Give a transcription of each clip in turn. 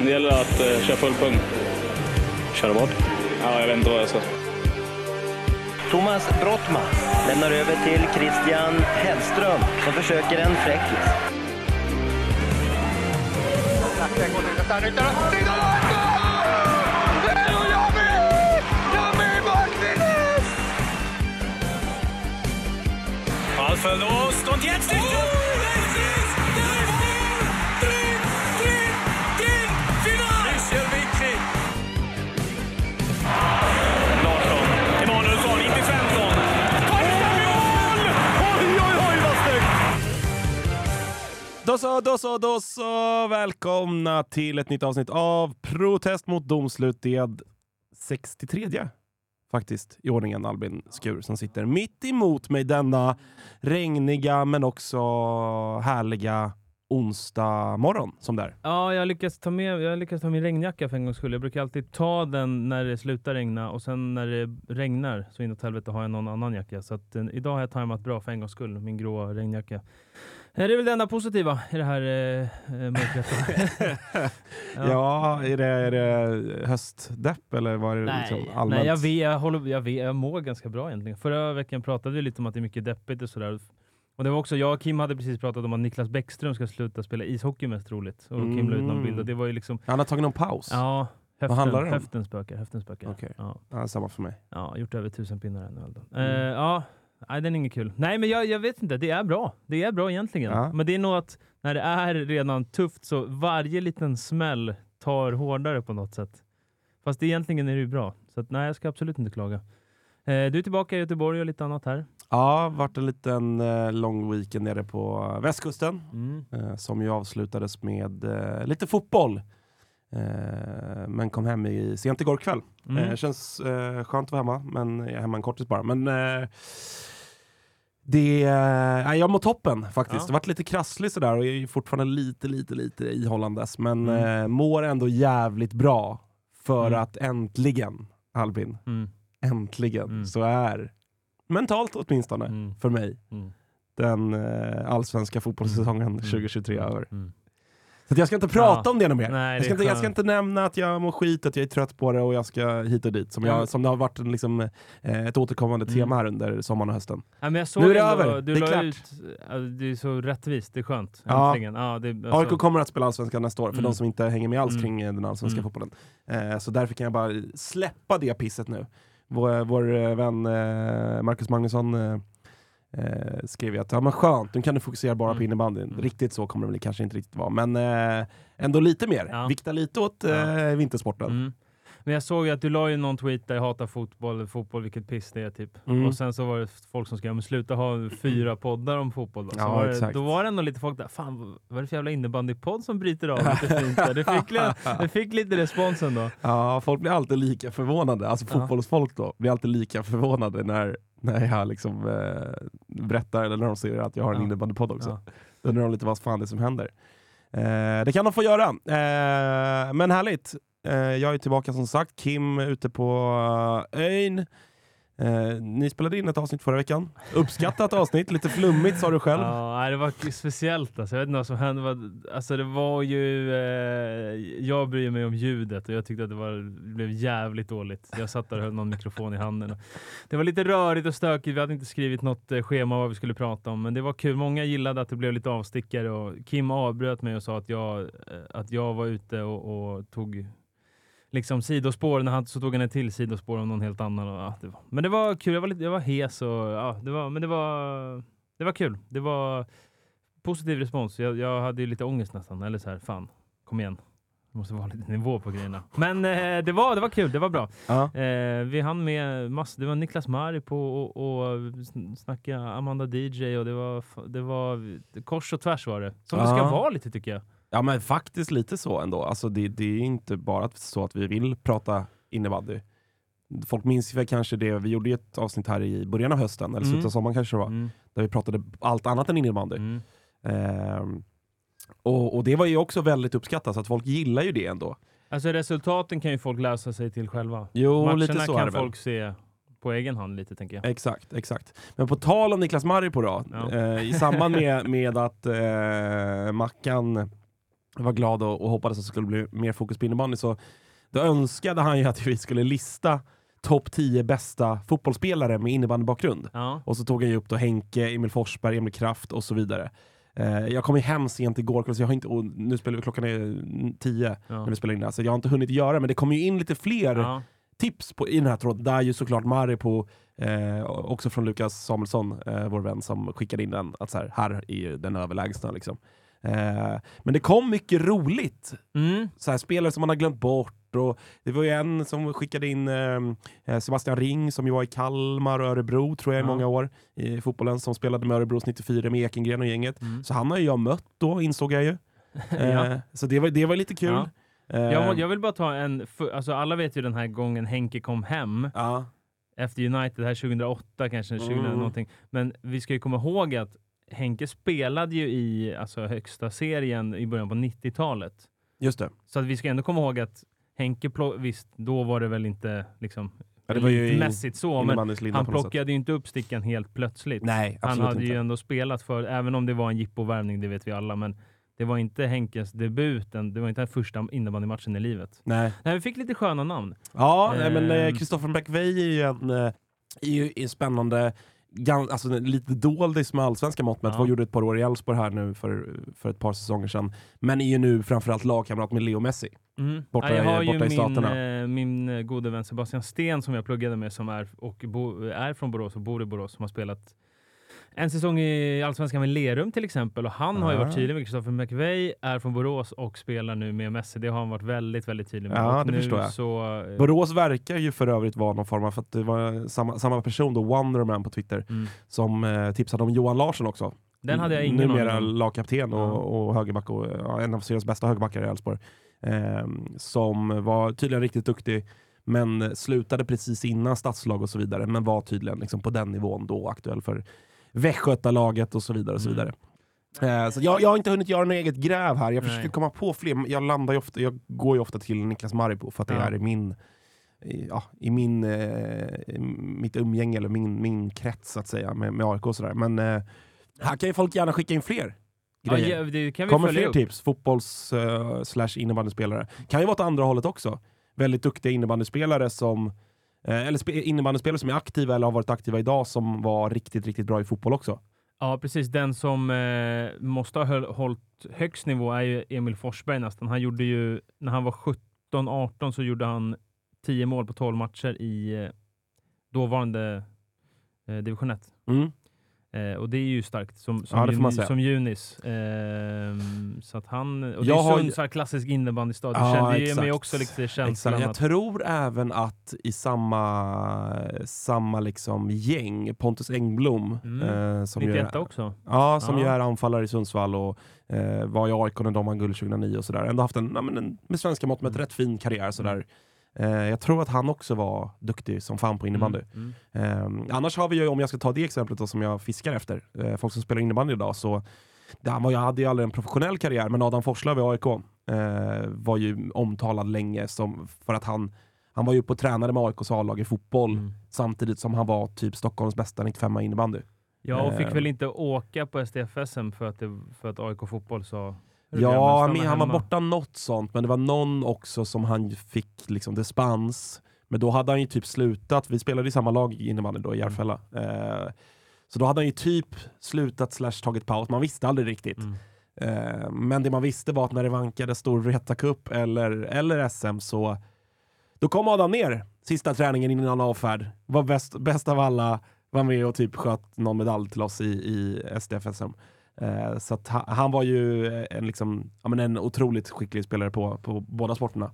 Det gäller att eh, köra full pung. Köra vad? Ja, jag vet inte vad jag ska... Thomas Brottman lämnar över till Christian Hellström som försöker en fräckis. Alfredos und jetzt den Michel Då så, då så, då så. Välkomna till ett nytt avsnitt av Protest mot domslut. Det är 63 faktiskt i ordningen Albin Skur som sitter mitt emot mig denna regniga men också härliga onsdag morgon som där. Ja, jag lyckas ta med, jag lyckas ta min regnjacka för en gångs skull. Jag brukar alltid ta den när det slutar regna och sen när det regnar så inåt helvete har jag någon annan jacka. Så att, eh, idag har jag tajmat bra för en gångs skull, min grå regnjacka. Det är väl det enda positiva i det här eh, eh, mörkret. Ja, är, det, är det höstdepp eller vad är det Nej, liksom allmänt? nej jag, vet, jag, håller, jag, vet, jag mår ganska bra egentligen. Förra veckan pratade vi lite om att det är mycket deppigt och sådär. Och det var också, jag och Kim hade precis pratat om att Niklas Bäckström ska sluta spela ishockey mest troligt. Och Kim la ut någon bild och det var ju liksom... Han har tagit någon paus? Ja, höften, handlar det om? höften spökar. Höften spökar. Okej. Ja. Ja, samma för mig. Ja, gjort över tusen pinnar ännu. Mm. Eh, ja, nej, den är inget kul. Nej, men jag, jag vet inte. Det är bra. Det är bra egentligen. Ja. Men det är nog att när det är redan tufft så varje liten smäll tar hårdare på något sätt. Fast egentligen är det ju bra. Så att, nej, jag ska absolut inte klaga. Eh, du är tillbaka i Göteborg och lite annat här. Ja, varit en liten eh, lång weekend nere på västkusten. Mm. eh, som ju avslutades med eh, lite fotboll. Eh, men kom hem i, sent igår kväll. Mm. Eh, känns eh, skönt att vara hemma, men jag är hemma en kortis bara. Men eh, det, eh, jag mår toppen faktiskt. Ja. Det varit lite krasslig sådär och jag är fortfarande lite, lite, lite ihållandes. Men Mm. eh, mår ändå jävligt bra för Mm. att äntligen, Albin, Mm. äntligen Mm. så är, mentalt åtminstone, Mm. för mig, den eh, allsvenska fotbollssäsongen Mm. 2023 över. Mm. Så jag ska inte prata Ja. om det något mer. Nej, jag, ska inte, jag ska inte nämna att jag mår skit, att jag är trött på det och jag ska hit och dit. Som, jag, som det har varit en, liksom, eh, ett återkommande Mm. tema här under sommaren och hösten. Ja, Nu är det över. Du Det är la klart. Ut, det är så rättvist. Det är skönt. Ja. Äntligen. Ja, det, AIK alltså, kommer att spela allsvenskan nästa år, för Mm. de som inte hänger med alls Mm. kring den allsvenska Mm. fotbollen. Eh, så därför kan jag bara släppa det pisset nu. Vår, vår eh, vän eh, Marcus Magnusson eh, eh, skrev ju att ja, men skönt, nu kan du fokusera bara på Mm. innebandyn. Mm. Riktigt så kommer det väl kanske inte riktigt vara, men eh, ändå lite mer. Ja. Vikta lite åt eh, vintersporten. Mm. Men jag såg ju att du la ju någon tweet där jag hatar fotboll, fotboll vilket piss det är typ. Mm. Och sen så var det folk som skrev, men sluta ha fyra poddar om fotboll då. Så Ja, var det, exakt. då var det ändå lite folk där, fan vad är det för jävla innebandypodd som bryter av lite fint där? Det fick, det fick lite responsen då. Ja, folk blir alltid lika förvånade, alltså fotbollsfolk då, blir alltid lika förvånade när, när jag liksom eh, berättar, eller när de ser att jag har en Ja. innebandypodd också. Ja. Då undrar de lite vad fan det är som händer. Eh, det kan de få göra, eh, men härligt. Eh, jag är tillbaka som sagt, Kim ute på eh, ön. Eh, ni spelade in ett avsnitt förra veckan. Uppskattat avsnitt, lite flummigt sa du själv. Ja, det var speciellt alltså. Jag vet inte vad som hände. Alltså det var ju... Eh, jag bryr mig om ljudet och jag tyckte att det, var, det blev jävligt dåligt. Jag satt där och höll någon mikrofon i handen. Det var lite rörigt och stökigt. Vi hade inte skrivit något eh, schema vad vi skulle prata om, men det var kul. Många gillade att det blev lite avstickare och Kim avbröt mig och sa att jag, eh, att jag var ute och, och tog liksom sidospår. När han så tog han ett till sidospår om någon helt annan. Och, ja, det var, men det var kul. Jag var, lite, jag var hes och ja, det var, men det var, det var kul. Det var positiv respons. Jag, jag hade ju lite ångest nästan. Eller så här, fan, kom igen. Det måste vara lite nivå på grejerna. Men eh, det, var, det var kul, det var bra. Ja. Eh, vi hann med mass, det var Niklas Mari på och, och sn- snacka Amanda DJ och det var, det var kors och tvärs var det. Som det ska Ja. vara lite tycker jag. Ja men faktiskt lite så ändå. Alltså det, det är inte bara så att vi vill prata innebandy. Folk minns väl kanske det, vi gjorde ett avsnitt här i början av hösten, eller Mm. slutet av sommaren kanske det var, Mm. där vi pratade allt annat än innebandy. Mm. Ehm, och, och det var ju också väldigt uppskattat, så att folk gillar ju det ändå. Alltså resultaten kan ju folk läsa sig till själva. Jo, Matcherna lite så är kan folk se på egen hand lite tänker jag. Exakt, exakt. Men på tal om Niklas Marri på då, Ja. eh, i samband med, med att eh, Mackan var glad och, och hoppades att det skulle bli mer fokus på innebandy. Så då önskade han ju att vi skulle lista topp 10 bästa fotbollsspelare med innebandybakgrund. Ja. Och så tog han ju upp då Henke, Emil Forsberg, Emil Kraft och så vidare. Eh, jag kom ju hem sent igår så jag har inte, nu spelar klockan är 10 Ja. när vi spelar in det här, så jag har inte hunnit göra det, men det kommer ju in lite fler Ja. tips på, i den här tråden. Där är ju såklart Maripo, eh, också från Lukas Samuelsson, eh, vår vän, som skickade in den. Att så här, här är ju den överlägsna. Liksom. Eh, men det kom mycket roligt. Mm. Så här, spelare som man har glömt bort. Och det var ju en som skickade in eh, Sebastian Ring som ju var i Kalmar och Örebro tror jag i Ja. många år i fotbollen som spelade med Örebros 94 med Ekengren och gänget. Mm. Så han har ju jag mött då insåg jag ju. Eh, Ja. Så det var, det var lite kul. Ja. Eh, Jag, må- jag vill bara ta en, alltså alla vet ju den här gången Henke kom hem ja. efter United, det här 2008 kanske, 2000 Mm. någonting. Men vi ska ju komma ihåg att Henke spelade ju i alltså, högsta serien i början på 90-talet. Just det. Så att vi ska ändå komma ihåg att Henke, visst, då var det väl inte liksom Ja, det var ju mässigt så, men han plockade ju inte upp stickan helt plötsligt. Nej, han absolut hade inte. ju ändå spelat för, även om det var en jippovärvning, det vet vi alla, men det var inte Henkes debut, det var inte den första innebandymatchen i livet. Nej. Nej, vi fick lite sköna namn. Ja, nej, men Ehm. Kristoffer Bäckvej är ju en, eh, är ju en spännande, alltså lite doldis med allsvenska mått mätt. Ja. Var gjorde ett par år i Elfsborg här nu för, för ett par säsonger sedan. Men är ju nu framförallt lagkamrat med Leo Messi. Mm. Borta ja, jag i- har ju borta i min, Staterna. eh, min eh, gode vän Sebastian Sten som jag pluggade med som är, och bo, är från Borås och bor i Borås som har spelat en säsong i Allsvenskan med Lerum till exempel och han har ju Ah. varit tydlig med Kristoffer McVeigh, är från Borås och spelar nu med Messi. Det har han varit väldigt, väldigt tydlig med. Ja, och det förstår jag. Så, eh, Borås verkar ju för övrigt vara någon form av, för att det var samma, samma person då, Wonderman på Twitter, mm. som eh, tipsade om Johan Larsson också. Den hade jag ingen Numera aning om. lagkapten och, Ja. och högerback och ja, en av seriens bästa högerbackar i Elfsborg. Ehm, som var tydligen riktigt duktig, men slutade precis innan stadslag och så vidare, men var tydligen liksom på den nivån då aktuell för Västgötalaget och så vidare. Och så Mm. vidare. Eh, så jag, jag har inte hunnit göra något eget gräv här. Jag försöker Nej. komma på fler. Jag, landar ju ofta, jag går ju ofta till Niklas Maripo för att det Ja. är min ja, i min, eh, mitt umgänge eller min, min krets så att säga med, med AIK och sådär. Men eh, här kan ju folk gärna skicka in fler grejer. ja, Kommer fler upp. tips? Fotbolls uh, slash innebandyspelare. Kan ju vara åt andra hållet också. Väldigt duktiga innebandyspelare som eh, eller spe, innebandyspelare som är aktiva eller har varit aktiva idag som var riktigt, riktigt bra i fotboll också. Ja, precis. Den som eh, måste ha hållit högst nivå är ju Emil Forsberg nästan. Han gjorde ju, när han var 17-18 så gjorde han 10 mål på 12 matcher i eh, dåvarande eh, division 1. Mm. Eh, och det är ju starkt som, som, Ja, juni- som junis. Ehm, så att han, och det Jag är har ju- Sundsvall, klassisk innebandystad. Ja, det kände ju mig också lite känslan Exakt. Jag att... tror även att i samma, samma liksom gäng, Pontus Engblom, Mm. eh, som, ju 91 är, också. ja, som Ja. ju är anfallare i Sundsvall och eh, var i AIK när de vann guld 2009 och sådär. Ändå haft en, ja, men en med svenska mått med Mm. rätt fin karriär. Sådär. Eh, jag tror att han också var duktig som fan på innebandy. Mm, mm. Eh, annars har vi ju, om jag ska ta det exemplet då, som jag fiskar efter, eh, folk som spelar innebandy idag, så han var, jag hade ju aldrig en professionell karriär, men Adam Forslöv i AIK eh, var ju omtalad länge som, för att han, han var ju på tränare med AIKs A-lag i fotboll Mm. samtidigt som han var typ Stockholms bästa 95 i innebandy. Ja, och fick Eh. väl inte åka på STF-SM för att, det, för att AIK Fotboll sa "Hörru, Ja, stanna han var hemma." borta något sånt, men det var någon också som han fick liksom dispens. Men då hade han ju typ slutat, vi spelade i samma lag innebandy då i Järfälla. Eh, så då hade han ju typ slutat slash tagit paus, man visste aldrig riktigt. Mm. Eh, men det man visste var att när det vankade Storvreta Cup eller, eller SM så då kom Adam ner sista träningen innan avfärd. Var bäst, bäst av alla, var med och typ sköt någon medalj till oss i, i SDF-SM. Eh, så att han, han var ju en, liksom, ja, men en otroligt skicklig spelare på, på båda sporterna.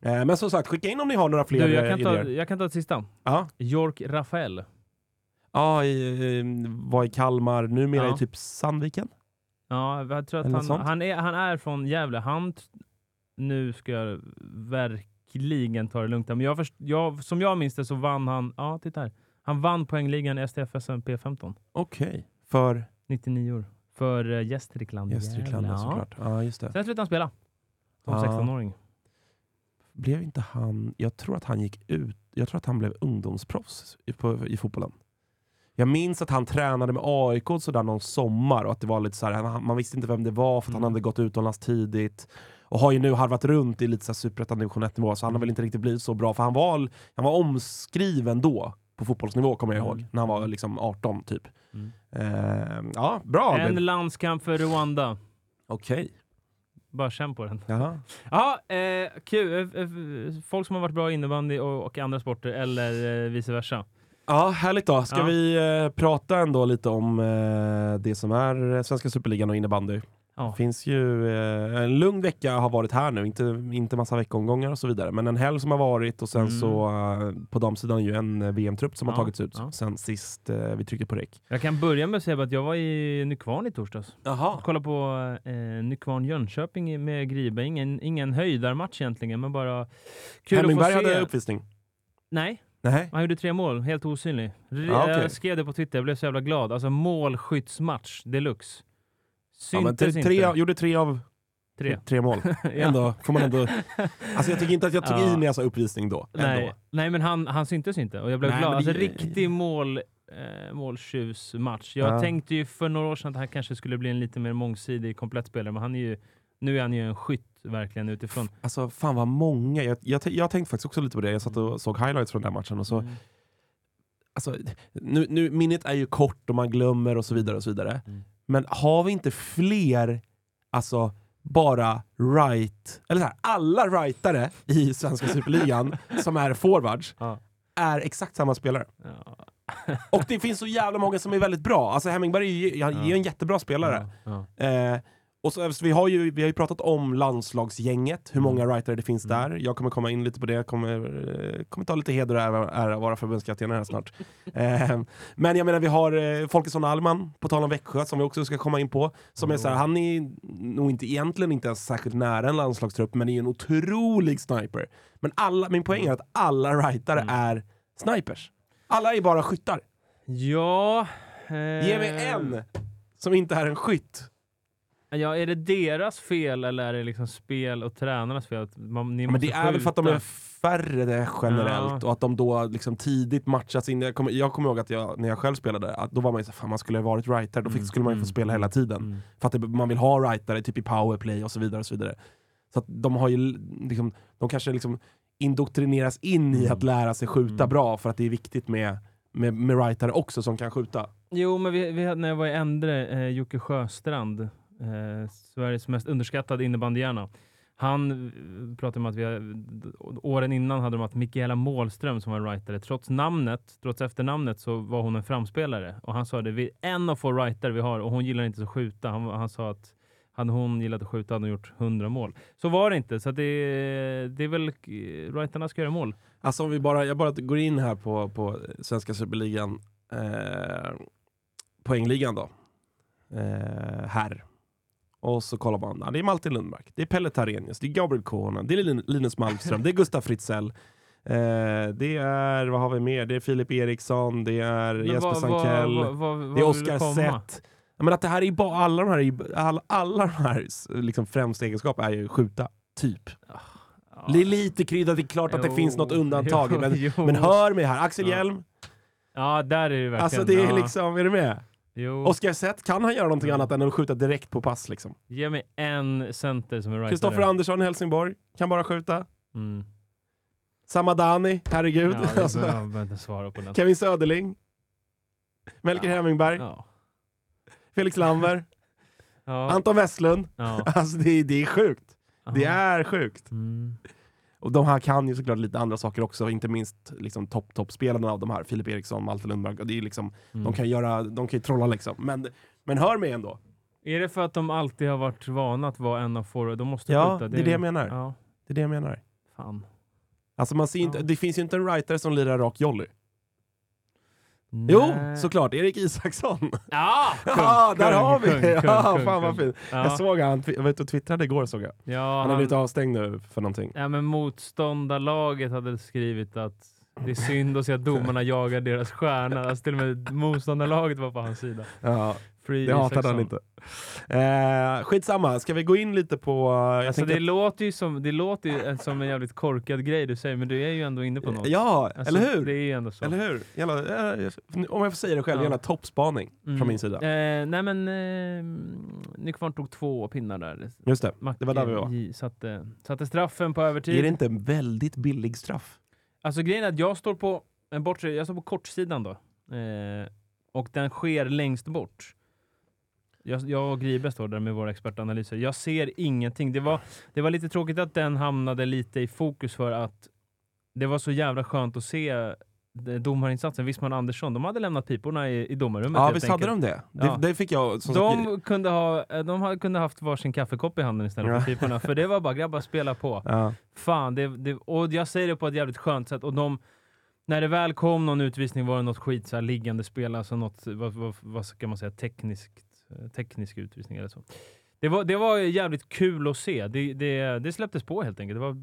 Eh, men som sagt, skicka in om ni har några fler Du, jag, eh, kan ta, idéer. jag kan ta ett sista. Ja, York Rafael. ja i, eh, var i Kalmar, numera Ja. i typ Sandviken. Ja, jag tror att Eller han, han, är, han är från Gävle. Han, nu ska jag verkligen ta det lugnt men jag, först, jag, som jag minns det så vann han, ja titta här, han vann poängligan i STFSM P15, Okej, för 99 år, för Gästrikland. Gästrikland Gävle, ja. såklart. Ja, just det. Sen slutade han spela, som Ja. 16-åring. blev inte han, jag tror att han gick ut, jag tror att han blev ungdomsproffs i, på, i fotbollen. jag minns att han tränade med AIK sådär någon sommar och att det var lite så här, han- man visste inte vem det var för att han Mm. hade gått utomlands tidigt. Och har ju nu harvat runt i lite superettan division 1-nivå, så han har väl inte riktigt blivit så bra. För han var, han var omskriven då, på fotbollsnivå kommer jag Mm. ihåg, när han var liksom 18 typ. Mm. Eh, ja, bra En landskamp för Rwanda. Okej. Bara känn på den. Jaha. Ja, eh, kul. Eh, eh, Folk som har varit bra i innebandy och, och andra sporter, eller eh, vice versa. Ja, härligt då. Ska Ja. vi eh, prata ändå lite om eh, det som är Svenska Superligan och innebandy? Ja. Det finns ju eh, en lugn vecka har varit här nu, inte, inte massa veckomgångar och så vidare. Men en helg som har varit och sen Mm. så eh, på damsidan ju en eh, VM-trupp som har Ja, tagits ut ja. sen sist eh, vi tryckte på rek. Jag kan börja med att säga att jag var i Nykvarn i torsdags. Jaha. Kolla på eh, Nykvarn Jönköping med Gribe. Ingen, ingen höjdarmatch egentligen, men bara kul Hemmingberg att få se. hade uppvisning. Nej, Nej. han gjorde tre mål. Helt osynlig. Ja, okej. Jag skrev det på Twitter, jag blev så jävla glad. Alltså målskyttsmatch deluxe. Ja, men tre, Syntes tre, inte. gjorde tre av Tre. tre mål. Ja. Ändå, får man ändå... Alltså jag tycker inte att jag tog Ja. i när jag sa uppvisning då. Ändå. Nej, nej, men han, han syntes inte och jag blev Nej, glad. Alltså det- riktig mål, eh, måltjusmatch. Jag Ja. tänkte ju för några år sedan att han kanske skulle bli en lite mer mångsidig komplettspelare, men han är ju, nu är han ju en skytt verkligen utifrån. Alltså fan vad många. Jag, jag, jag tänkte faktiskt också lite på det. Jag satt och såg highlights från den här matchen och så Mm. alltså, nu, nu, minnet är ju kort och man glömmer och så vidare. och så vidare. Mm. Men har vi inte fler, alltså bara right, eller så här, alla rightare i svenska superligan som är forwards Ja. är exakt samma spelare. Ja. Och det finns så jävla många som är väldigt bra. Alltså Hemmingberg är ju, han är ju en jättebra spelare. Eh, och så, så vi, har ju, vi har ju pratat om landslagsgänget, hur många writare det finns Mm. där. Jag kommer komma in lite på det, kommer, eh, kommer ta lite heder och ära, ära vara förbundskapten här snart. eh, men jag menar, vi har eh, Folkesson Alman, på tal om Växjö, som vi också ska komma in på. Som är så här, han är nog inte, egentligen inte ens särskilt nära en landslagstrupp, men är ju en otrolig sniper. Men alla, min poäng är att alla writare Mm. är snipers. Alla är bara skyttar. ja eh, Ge mig en som inte är en skytt. Ja, är det deras fel eller är det liksom spel och tränarnas fel? Att man, ni Men det är väl för att de är färre det generellt Ja. och att de då liksom tidigt matchas in. Jag kommer, jag kommer ihåg att jag, när jag själv spelade, att då var man ju så, fan man skulle ha varit writer, då fick, Mm, skulle man ju få mm, spela hela tiden. Mm. För att det, man vill ha writare typ i powerplay och så vidare. och Så vidare. Så att de har ju liksom, de kanske liksom indoktrineras in i Mm. att lära sig skjuta Mm. bra för att det är viktigt med, med, med writare också som kan skjuta. Jo, men vi, vi när jag var i Endre, eh, Jocke Sjöstrand, eh, Sveriges mest underskattade innebandyhjärna. Han eh, pratade om att vi, har- åren innan hade de haft Mikaela Målström som var writer. Trots namnet, trots efternamnet så var hon en framspelare. Och han sa det, vi är en av få writer vi har och hon gillar inte att skjuta. Han, han sa att hade hon gillat att skjuta hade hon gjort 100 mål. Så var det inte. Så att det, det är väl, writerna ska göra mål. Alltså om vi bara, jag bara går in här på, på svenska superligan, eh, poängligan då. Eh, här. Och så kollar man, det är Malte Lundmark, det är Pelle Tarenius, det är Gabriel Kohonen, det är Lin- Linus Malmström, det är Gustaf Fritzell. Eh, det är, vad har vi mer? Det är Filip Eriksson, det är Men Jesper Sankell, det är Oskar komma? Sett. Ja, Men att det här är bara, alla de här, alla, alla de här liksom främsta egenskaperna är ju skjuta, typ. Ja. Det är lite kryddat, det är klart att det Jo, finns något undantag, jo, men, jo. men hör mig här, Axel Ja. Hjelm, Ja, där är det verkligen. Alltså det är liksom, är du med? Jo. Oskar Zet, kan han göra någonting annat än att skjuta direkt på pass liksom? Ge mig en center som är writer. Kristoffer Andersson i Helsingborg, kan bara skjuta. Mm. Samadani, herregud. Ja, det alltså, jag svara på den. Kevin Söderling. Melker Ja. Hemmingberg. Ja. Felix Lamber. Ja. Anton Westlund. Ja. Alltså det, är- det är sjukt. Det Ja. är sjukt. Mm. Och de här kan ju såklart lite andra saker också, inte minst liksom topp toppspelarna av de här, Filip Eriksson, Malte Lundmark. Och det är liksom, Mm. de kan göra, de kan ju trolla liksom. Men, men hör mig ändå. Är det för att de alltid har varit vana att vara en av forward? De måste Ja, skjuta. det är det jag menar. Ja, Det är det jag menar. fan. Alltså man ser inte, Ja. det finns ju inte en writer som lirar rak jolly. Jo, Nej. såklart. Erik Isaksson. Ja! Ja, där har vi det. Ja, fan vad kung. fint. Ja. Jag såg han, jag vet du twittrade igår såg jag. Ja, Han har han, blivit avstängd nu för någonting. ja, men motståndarlaget hade skrivit att det är synd att se att domarna jagar deras stjärna. Alltså till och med motståndarlaget var på hans sida. Ja, Free Det hatade han inte. Eh, skitsamma, ska vi gå in lite på... Jag Alltså det, låter ju som, det låter ju som en jävligt korkad grej du säger, men du är ju ändå inne på något. Ja, Alltså, eller hur? Det är ju ändå så. Eller hur? Jävla, eh, om jag får säga det själv, Ja. gärna toppspaning Mm. från min sida. Eh, nej men, eh, Nykvarn tog två pinnar där. Just det, Macke det var där vi var. Satte, satte straffen på övertid. Är det inte en väldigt billig straff? Alltså grejen är att jag står på, en bortre, jag står på kortsidan då. Eh, och den sker längst bort. Jag, jag och Gribe står där med våra expertanalyser. Jag ser ingenting. Det var, det var lite tråkigt att den hamnade lite i fokus för att det var så jävla skönt att se eh, domarinsatsen. Wisman Andersson, de hade lämnat piporna i, i domarrummet Ja, visst hade de det? Det, Ja. det fick jag... Som sagt, De kunde ha, eh, de kunde haft varsin kaffekopp i handen istället Ja. för piporna. För det var bara grabbar, spela på. ja. Fan, det, det, och jag säger det på ett jävligt skönt sätt. Och de, när det väl kom någon utvisning var det något skit, så här, liggande spel, alltså något, vad, vad, vad ska man säga, tekniskt, teknisk utvisning eller så. Det var, det var jävligt kul att se. Det, det, det släpptes på helt enkelt. Det var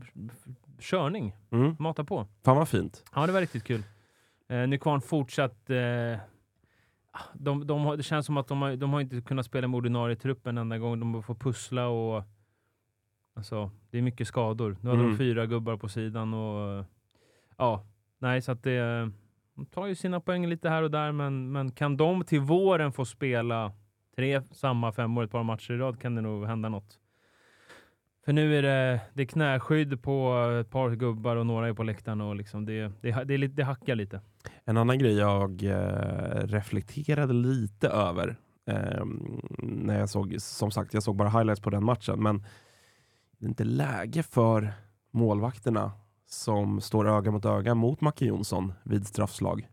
körning. Mm. Mata på. Fan vad fint. Ja, det var riktigt kul. Eh, Nykvarn fortsatt... Eh, de, de, har- det känns som att de har, de har inte kunnat spela med ordinarie trupp en enda gång. De får pussla och... Alltså, det är mycket skador. Nu hade Mm. de fyra gubbar på sidan och... eh, Ja, nej, så att det... De tar ju sina poäng lite här och där, men, men kan de till våren få spela tre samma femmor ett par matcher i rad kan det nog hända något. För nu är det, det är knäskydd på ett par gubbar och några är på läktaren och liksom det, det, det, det hackar lite. En annan grej jag eh, reflekterade lite över eh, när jag såg, som sagt, jag såg bara highlights på den matchen, men det är inte läge för målvakterna som står öga mot öga mot Macke Jonsson vid straffslag.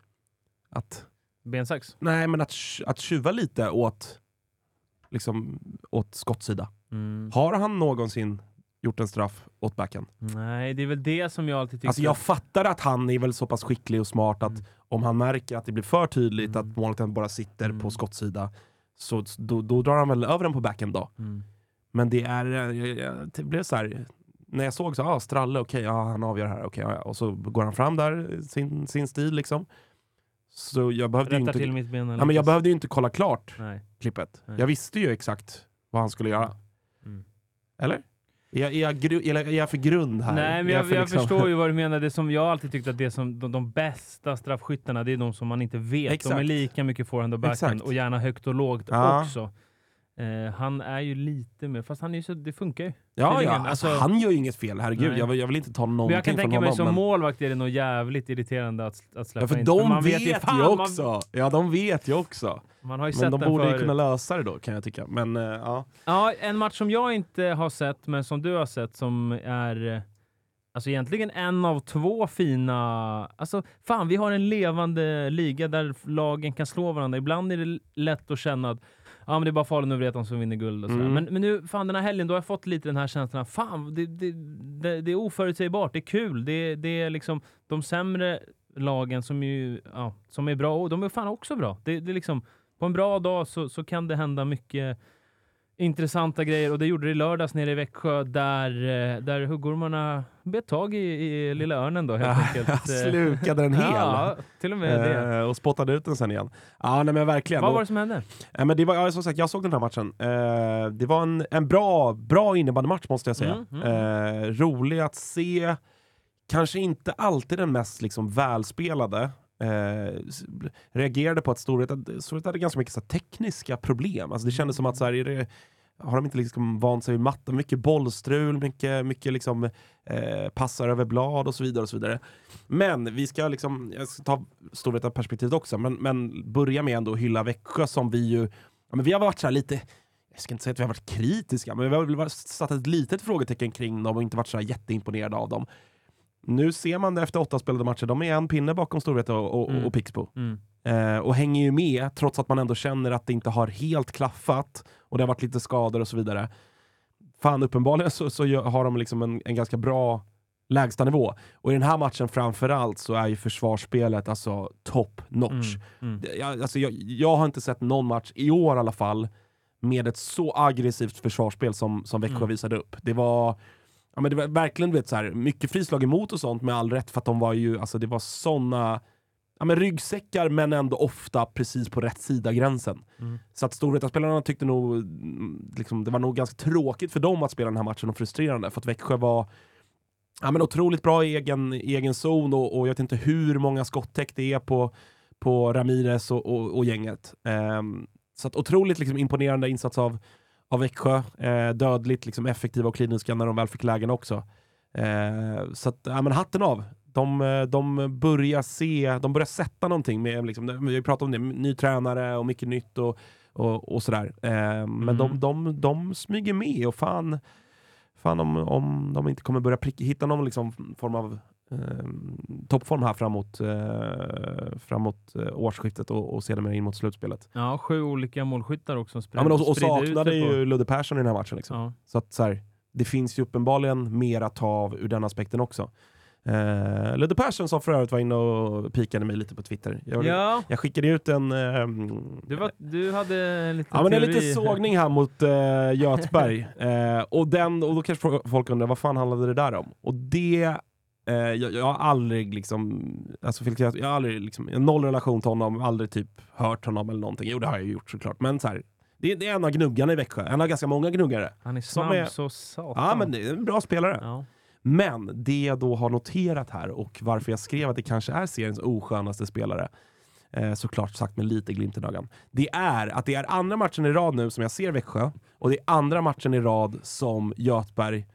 Att, Bensax. nej, men att, att tjuva lite åt, liksom, åt skottsida. Mm. Har han någonsin gjort en straff åt backen? Nej, det är väl det som jag alltid tycker. Alltså jag fattar att han är väl så pass skicklig och smart att Mm. om han märker att det blir för tydligt Mm. att målvakten bara sitter Mm. på skottsida så då, då drar han väl över den på backen då. Mm. Men det är, eh, det blev så här. När jag såg så, ah, Stralle, okej, ja, han avgör här, okej, ja. och så går han fram där, sin, sin stil liksom. Så jag behövde ju inte, ben. ja, men jag behövde ju inte kolla klart Nej. klippet. Nej. Jag visste ju exakt vad han skulle göra. Mm. Eller? Är jag, är, jag gru, är, jag, är jag för grund här? Nej, men jag, för jag liksom- förstår ju vad du menar. Det som jag alltid tyckt att det som de, de bästa straffskyttarna, det är de som man inte vet. De är Exakt. lika mycket forehand och backhand Exakt. och gärna högt och lågt Ja. också. Eh, han är ju lite mer, fast han är ju så, det funkar ju. Ja, ja. Alltså, alltså- han gör ju inget fel, herregud. Jag, vill- jag vill inte ta någonting jag kan från tänka mig honom. som men... målvakt är det nog jävligt irriterande att, att släppa Ja, för in. de man vet, ju fan, man- också! Ja, de vet ju också. Man har ju Men sett de borde ju förut. kunna lösa det då, kan jag tycka. Men eh, ja. Ja, en match som jag inte har sett, men som du har sett, som är eh, alltså egentligen en av två fina... Alltså, fan, vi har en levande liga där lagen kan slå varandra. Ibland är det lätt att känna att men det är bara Falun och Vreten som vinner guld. Och sådär. Mm. men, men nu, fan den här helgen, då har jag fått lite den här känslan. Fan, det, det, det, det är oförutsägbart. Det är kul. Det, det är liksom de sämre lagen som, ju, ja, som är bra, och de är fan också bra. Det, det är liksom, på en bra dag så, så kan det hända mycket intressanta grejer och det gjorde det i lördags nere i Växjö där, eh, där huggormarna bet tag i, i lilla örnen då helt enkelt. Slukade den hel. Ja, till och med det. Eh, och spottade ut den sen igen. Ja, nej men verkligen. Vad var det som hände? Ja, men det var, ja, som sagt, jag såg den här matchen. Eh, det var en, en bra, bra innebandymatch måste jag säga. Mm, Eh, rolig att se. Kanske inte alltid den mest liksom, välspelade. Eh, reagerade på att Storvreta Storvreta hade ganska mycket så här, tekniska problem. Alltså, det kändes som att så här, är det, har de inte liksom vant sig vid matten? Mycket bollstrul, mycket, mycket liksom, eh, passar över blad och så vidare. och så vidare. Men vi ska liksom, jag ska ta Storvreta-perspektivet också, men, men börja med ändå att hylla Växjö som vi ju, ja, men vi har varit så här lite, jag ska inte säga att vi har varit kritiska, men vi har satt ett litet frågetecken kring dem och inte varit så här jätteimponerade av dem. Nu ser man det efter åtta spelade matcher, de är en pinne bakom Storvreta och, och, Mm. och Pixbo. Mm. Eh, och hänger ju med trots att man ändå känner att det inte har helt klaffat och det har varit lite skador och så vidare. Fan, uppenbarligen så, så har de liksom en, en ganska bra lägstanivå. Och i den här matchen framförallt så är ju försvarsspelet alltså top notch. Mm. Mm. Jag, alltså jag, jag har inte sett någon match, i år i alla fall, med ett så aggressivt försvarsspel som, som Växjö Mm. visade upp. Det var, ja, men det var verkligen vet, så här, mycket frislag emot och sånt med all rätt för att de var ju, alltså det var såna ja, men ryggsäckar men ändå ofta precis på rätt sida gränsen. Mm. Så att Storvreta-spelarna tyckte nog, mm, liksom, det var nog ganska tråkigt för dem att spela den här matchen och frustrerande för att Växjö var ja, men otroligt bra i egen, egen zon och, och jag vet inte hur många skottäck det är på, på Ramirez och, och, och gänget. Ehm, så att otroligt liksom, imponerande insats av, av Växjö. Eh, dödligt liksom, effektiva och kliniska när de väl fick lägen också. Eh, så att, ja, men hatten av. De, eh, de börjar se, de börjar sätta någonting med, liksom, vi pratat om det, ny tränare och mycket nytt och, och, och sådär. Eh, men Mm. de, de, de smyger med och fan, fan om, om de inte kommer börja pricka, hitta någon liksom form av toppform här framåt, eh, framåt eh, årsskiftet och, och sedermera in mot slutspelet. Ja, sju olika målskyttar också. Ja, men och, och saknade det på- ju Ludde Persson i den här matchen. Liksom. Ja. Så att så här, det finns ju uppenbarligen mer att ta av ur den aspekten också. Eh, Ludde Persson som för övrigt var inne och pikade mig lite på Twitter. Jag, ja, jag skickade ut en... ehm, du, var, du hade lite Ja men en liten sågning här mot uh, Götberg. Eh, och, den, och då kanske fo- folk undrar, vad fan handlade det där om? Och det, eh, jag, jag har aldrig liksom, alltså Felix jag har aldrig liksom, jag har noll relation till honom, aldrig typ hört honom eller någonting. Jo det har jag gjort såklart, men så här, det, det är en av gnuggarna i Växjö, en av ganska många gnuggare. Han är snabb är- så satan. Ja men det är en bra spelare. Ja. Men det jag då har noterat här och varför jag skrev att det kanske är seriens oskönaste spelare, eh, såklart sagt med lite glimt i ögat, det är att det är andra matchen i rad nu som jag ser Växjö och det är andra matchen i rad som Götberg,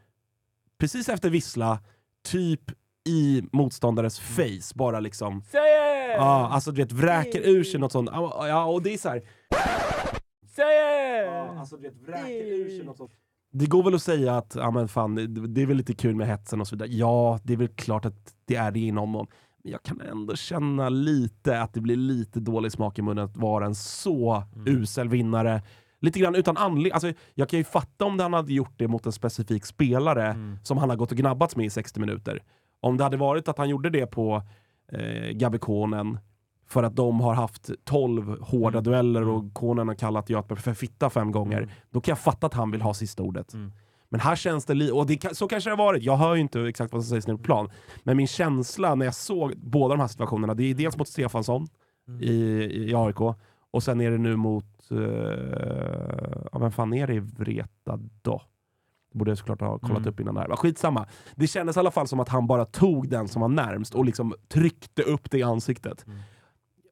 precis efter vissla, typ i motståndares face, bara liksom Ja, alltså du vet, vräker ur sig något sånt. Ja, Ja, och det är så här. Ja, alltså du vet, vräker ur sig något sånt. Det går väl att säga att ja, men fan, det, är väl lite kul med hetsen och så vidare. Ja, det är väl klart att det är det i någon mån. Men jag kan ändå känna lite att det blir lite dålig smak i munnen att vara en så usel vinnare. Lite grann utan anledning. Alltså, jag kan ju fatta om han hade gjort det mot en specifik spelare som han har gått och gnabbats med i 60 minuter. Om det hade varit att han gjorde det på eh, Gabby Konen för att de har haft 12 hårda Mm. dueller och Konen har kallat Göteborg för fitta fem gånger. Då kan jag fatta att han vill ha sista ordet. Mm. Men här känns det, li- och det så kanske det har varit, jag hör ju inte exakt vad som sägs nere på plan, men min känsla när jag såg båda de här situationerna, det är dels mot Stefansson Mm. i, i AIK, och sen är det nu mot, uh, ja vem fan är det i Vreta då? Det borde jag såklart ha kollat Mm. upp innan det här. Skitsamma. Det kändes i alla fall som att han bara tog den som var närmst och liksom tryckte upp det i ansiktet. Mm.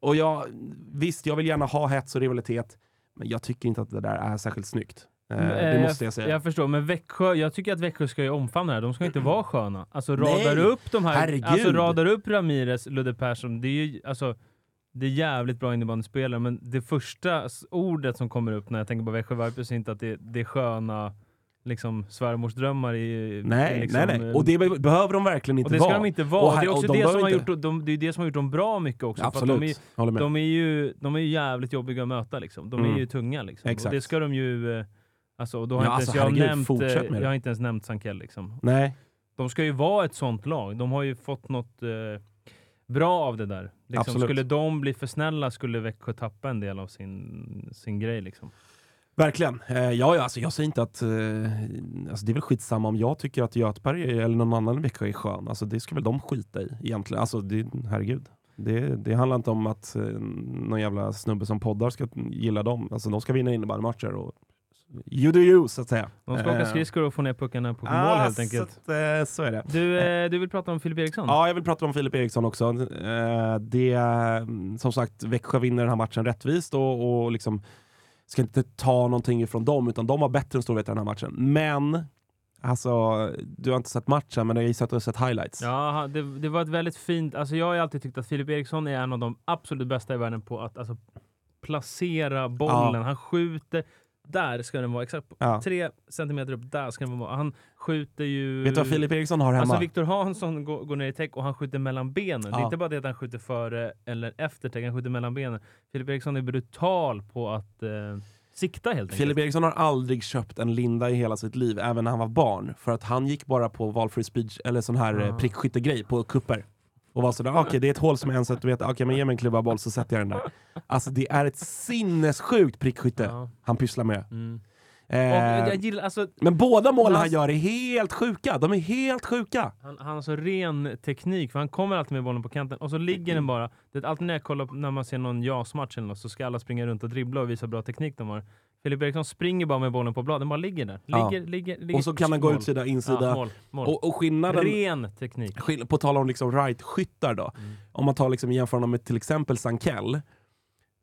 Och jag, visst, jag vill gärna ha hets och rivalitet, men jag tycker inte att det där är särskilt snyggt. Eh, det Eh, måste jag säga. Jag förstår, men Växjö, jag tycker att Växjö ska ju omfamna det här. De ska inte vara sköna. Alltså Nej, radar upp de här, herregud. alltså radar upp Ramirez, Ludde Persson, det är ju alltså det är jävligt bra innebandyspelare, men det första ordet som kommer upp när jag tänker på Växjö Vipers är inte att det, det är sköna liksom svärmorsdrömmar i... Nej, i liksom, nej, nej. eh, Och det be- behöver de verkligen inte och det ska vara. de inte vara. Och här- det är också de det, som behöver har inte- gjort, de, det är det som har gjort dem bra mycket också. Absolut, de är, med. de är ju de är ju jävligt jobbiga att möta liksom. De är Mm. ju tunga liksom. Exakt. Och det ska de ju... eh, Alltså, då har Ja, inte alltså, jag, herregud, nämnt, eh, det. jag har inte ens nämnt Sankell liksom. Nej, De ska ju vara ett sånt lag. De har ju fått något eh, bra av det där. Liksom, skulle de bli för snälla skulle Växjö tappa en del av sin, sin grej liksom. Verkligen. Eh, ja, ja, alltså, jag säger inte att... Eh, alltså, det är väl skitsamma om jag tycker att Göteborg eller någon annan i Växjö är skön. Alltså, det ska väl de skita i egentligen. Alltså, det, herregud. Det, det handlar inte om att eh, någon jävla snubbe som poddar ska gilla dem. Alltså, de ska vinna innebandymatcher. Och, you do you, så att säga. De ska åka Eh, skridskor och få ner puckarna på mål ah, helt så enkelt. att, eh, så är det. Du, eh, du vill prata om Filip Eriksson? Ja, jag vill prata om Filip Eriksson också. Eh, det, som sagt, Växjö vinner den här matchen rättvist och, och liksom ska inte ta någonting ifrån dem, utan de var bättre än Storvreta den här matchen. Men, alltså, du har inte sett matchen, men jag gissar att du har sett highlights. Ja, det, det var ett väldigt fint... Alltså jag har ju alltid tyckt att Filip Eriksson är en av de absolut bästa i världen på att alltså, placera bollen. Han skjuter... Där ska den vara, exakt Ja. tre centimeter upp. Där ska den vara. Han skjuter ju... Vet du vad Filip Eriksson har hemma? Alltså Viktor Hansson går, går ner i täck och han skjuter mellan benen. Det är Ja. inte bara det att han skjuter före eller efter täck, han skjuter mellan benen. Filip Eriksson är brutal på att eh, sikta helt enkelt. Filip Eriksson har aldrig köpt en linda i hela sitt liv, även när han var barn. För att han gick bara på valfri speed, eller sån här Ah. ah. prickskyttegrej på kupper. Och var sådär, okej det är ett hål som är en centimeter, okej men ge mig en klubba boll så sätter jag den där. Alltså det är ett sinnessjukt prickskytte Ja. han pysslar med. Mm. Eh, gillar, alltså, men båda målen han han- gör är helt sjuka. De är helt sjuka. han, han har så ren teknik, för han kommer alltid med bollen på kanten och så ligger den bara. Det är alltid när jag kollar när man ser någon JAS-match eller något, så ska alla springa runt och dribbla och visa bra teknik de har. Filip Eriksson springer bara med bollen på blad, den bara ligger där. Ja. Ligger, ligger, ligger. Och så kan han gå Mål. utsida, insida. Ja, mål, mål. och, och skillnaden, Ren teknik. skill- på tal om liksom right-skyttar då. Mm. Om man tar liksom jämför honom med till exempel Sankell.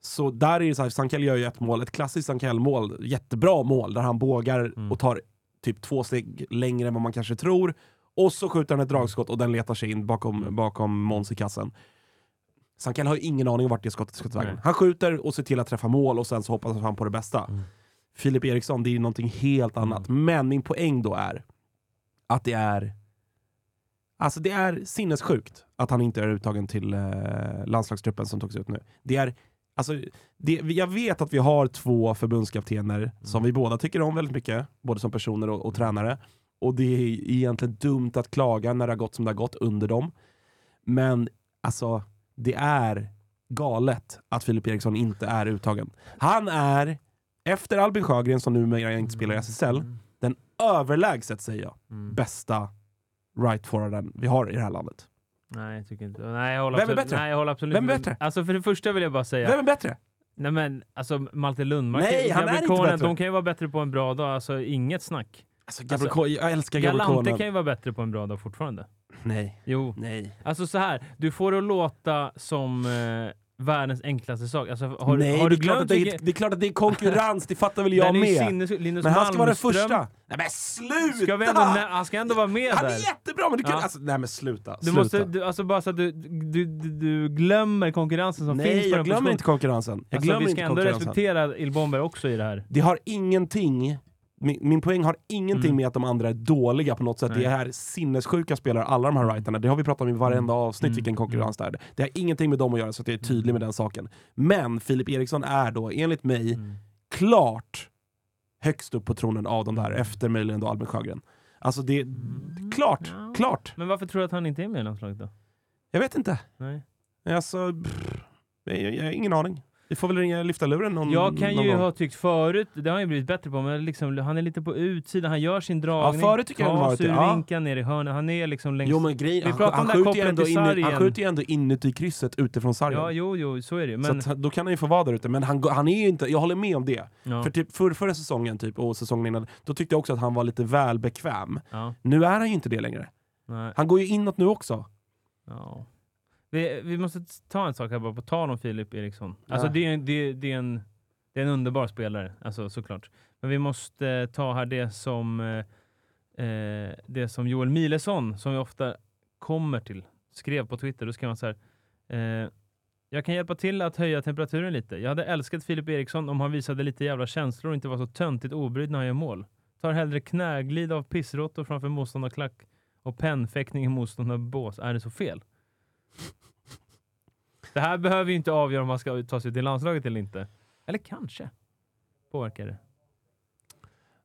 Så där är det så här, Sankell gör ju ett mål, ett klassiskt Sankell-mål, jättebra mål, där han bågar Mm. och tar typ två steg längre än vad man kanske tror. Och så skjuter han ett dragskott och den letar sig in bakom, bakom Måns i kassen. Sankell har ju ingen aning om vart det skottet ska ta vägen. Han skjuter och ser till att träffa mål och sen så hoppas han på det bästa. Mm. Filip Eriksson, det är ju någonting helt annat. Men min poäng då är att det är Alltså det är sinnessjukt att han inte är uttagen till eh, landslagstruppen som togs ut nu. Det är, alltså, det, jag vet att vi har två förbundskaptener som vi båda tycker om väldigt mycket, både som personer och, och tränare. Och det är egentligen dumt att klaga när det har gått som det har gått under dem. Men alltså, det är galet att Filip Eriksson inte är uttagen. Han är, efter Albin Sjögren som numera inte spelar i SSL, den överlägset säger jag, Mm. bästa right-forwarden vi har i det här landet. Nej, jag tycker inte. Nej, jag håller Vem är absolut, bättre? Nej, jag håller absolut Vem är bättre? Alltså för det första vill jag bara säga. Vem är bättre? Nej men alltså Malte Lundmark, Nej, han är inte bättre. de kan ju vara bättre på en bra dag. Alltså inget snack. Alltså, Gabriel Alltså, jag älskar Gabriel Galante kan ju vara bättre på en bra dag fortfarande. Nej, Jo. nej. Alltså så här, du får det att låta som eh, världens enklaste sak. Alltså, har, nej, har det, är klart att det, är, det är klart att det är konkurrens, det fattar väl jag med. sinnes- Linus Men han ska vara den första. Nej men sluta! Ska vi ändå, nä- han ska ändå vara med han där. är jättebra men du kan... Ja. Alltså, nej men sluta. Du sluta. måste, du, alltså bara så att du, du, du, du glömmer konkurrensen som finns nej, jag glömmer inte konkurrensen. Jag Alltså, glömmer vi inte ska ändå respektera Ilbomber också i det här. Det har ingenting, min, min poäng har ingenting Mm. med att de andra är dåliga på något sätt. Nej. Det är sinnessjuka spelare, alla de här righterna. Det har vi pratat om i varenda avsnitt, Mm. vilken konkurrens det är. Det har ingenting med dem att göra, så att jag är tydlig med den saken. Men Filip Eriksson är då, enligt mig, Mm. klart högst upp på tronen av de där, efter möjligen då Albin Sjögren. Alltså det, klart, Ja. klart. Men varför tror du att han inte är med i landslaget då? Jag vet inte. Nej. Alltså, pff, jag, jag har ingen aning. Vi får väl ringa lyfta luren någon, Jag kan någon ju gång. ha tyckt förut, det har han ju blivit bättre på, men liksom, han är lite på utsidan, han gör sin dragning, förut tycker jag han varit ur ja. vinkeln ner i hörnet, han är liksom längst... Jo men grejen, Vi han, pratar om han, det här skjuter ändå in, han skjuter ju ändå inuti krysset utifrån sargen. Ja, jo, jo, så är det ju. Så Men, att, då kan han ju få vara där ute, men han, han är ju inte, jag håller med om det. ja, För typ för, förra säsongen typ, och säsongen innan, då tyckte jag också att han var lite väl bekväm. ja, Nu är han ju inte det längre. nej, Han går ju inåt nu också. ja. Vi, vi måste ta en sak här bara på tal om Filip Eriksson. Alltså Ja. det, är, en- det, det, är en, det är en underbar spelare, alltså såklart. Men vi måste eh, ta här det som, eh, eh, det som Joel Milesson, som vi ofta kommer till, skrev på Twitter. Då skrev han så här. Eh, jag kan hjälpa till att höja temperaturen lite. Jag hade älskat Filip Eriksson om han visade lite jävla känslor och inte var så töntigt obrydd när han gör mål. Tar hellre knäglid av pissråttor framför motståndarklack och pennfäktning i motståndarbås. Är det så fel? Det här behöver ju inte avgöra om man ska ta sig till landslaget eller inte. Eller kanske. Påverkar det.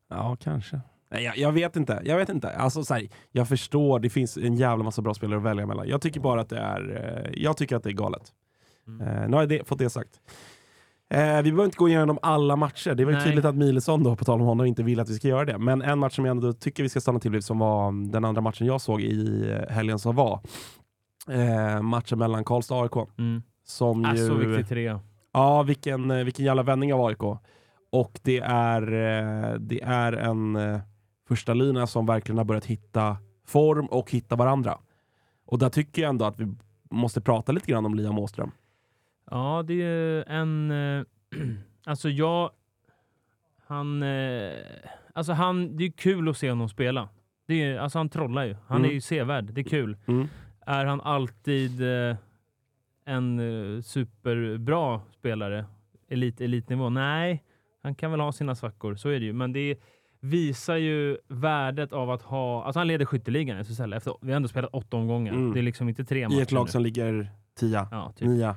Ja, kanske. Nej, jag, jag vet inte. Jag vet inte. Alltså, så här, jag förstår, det finns en jävla massa bra spelare att välja mellan. Jag tycker bara att det är, eh, jag tycker att det är galet. Mm. Eh, nu har jag det, fått det sagt. Eh, vi behöver inte gå igenom alla matcher. Det var ju Nej. tydligt att Milesson då, på tal om honom, inte vill att vi ska göra det. Men en match som jag ändå tycker vi ska stanna till vid, som var den andra matchen jag såg i helgen som var. Eh, matchen mellan Karlstad och AIK. Mm. Som Äh, ju... så viktig trea. Ja, vilken, eh, vilken jävla vändning av AIK. Och det är, eh, det är en eh, första lina som verkligen har börjat hitta form och hitta varandra. Och där tycker jag ändå att vi måste prata lite grann om Liam Åström. Ja, det är en... Alltså jag... Han... Alltså han... Det är kul att se honom spela. Det är, alltså han trollar ju. Han Mm. är ju sevärd. Det är kul. Mm. Är han alltid eh, en eh, superbra spelare? Elit, elitnivå? Nej, han kan väl ha sina svackor. Så är det ju. Men det visar ju värdet av att ha... Alltså han leder skytteligan i SSL. Efter, vi har ändå spelat åtta omgångar. Mm. Det är liksom inte tre matcher I ett lag nu. som ligger tia, Ja, typ. nia.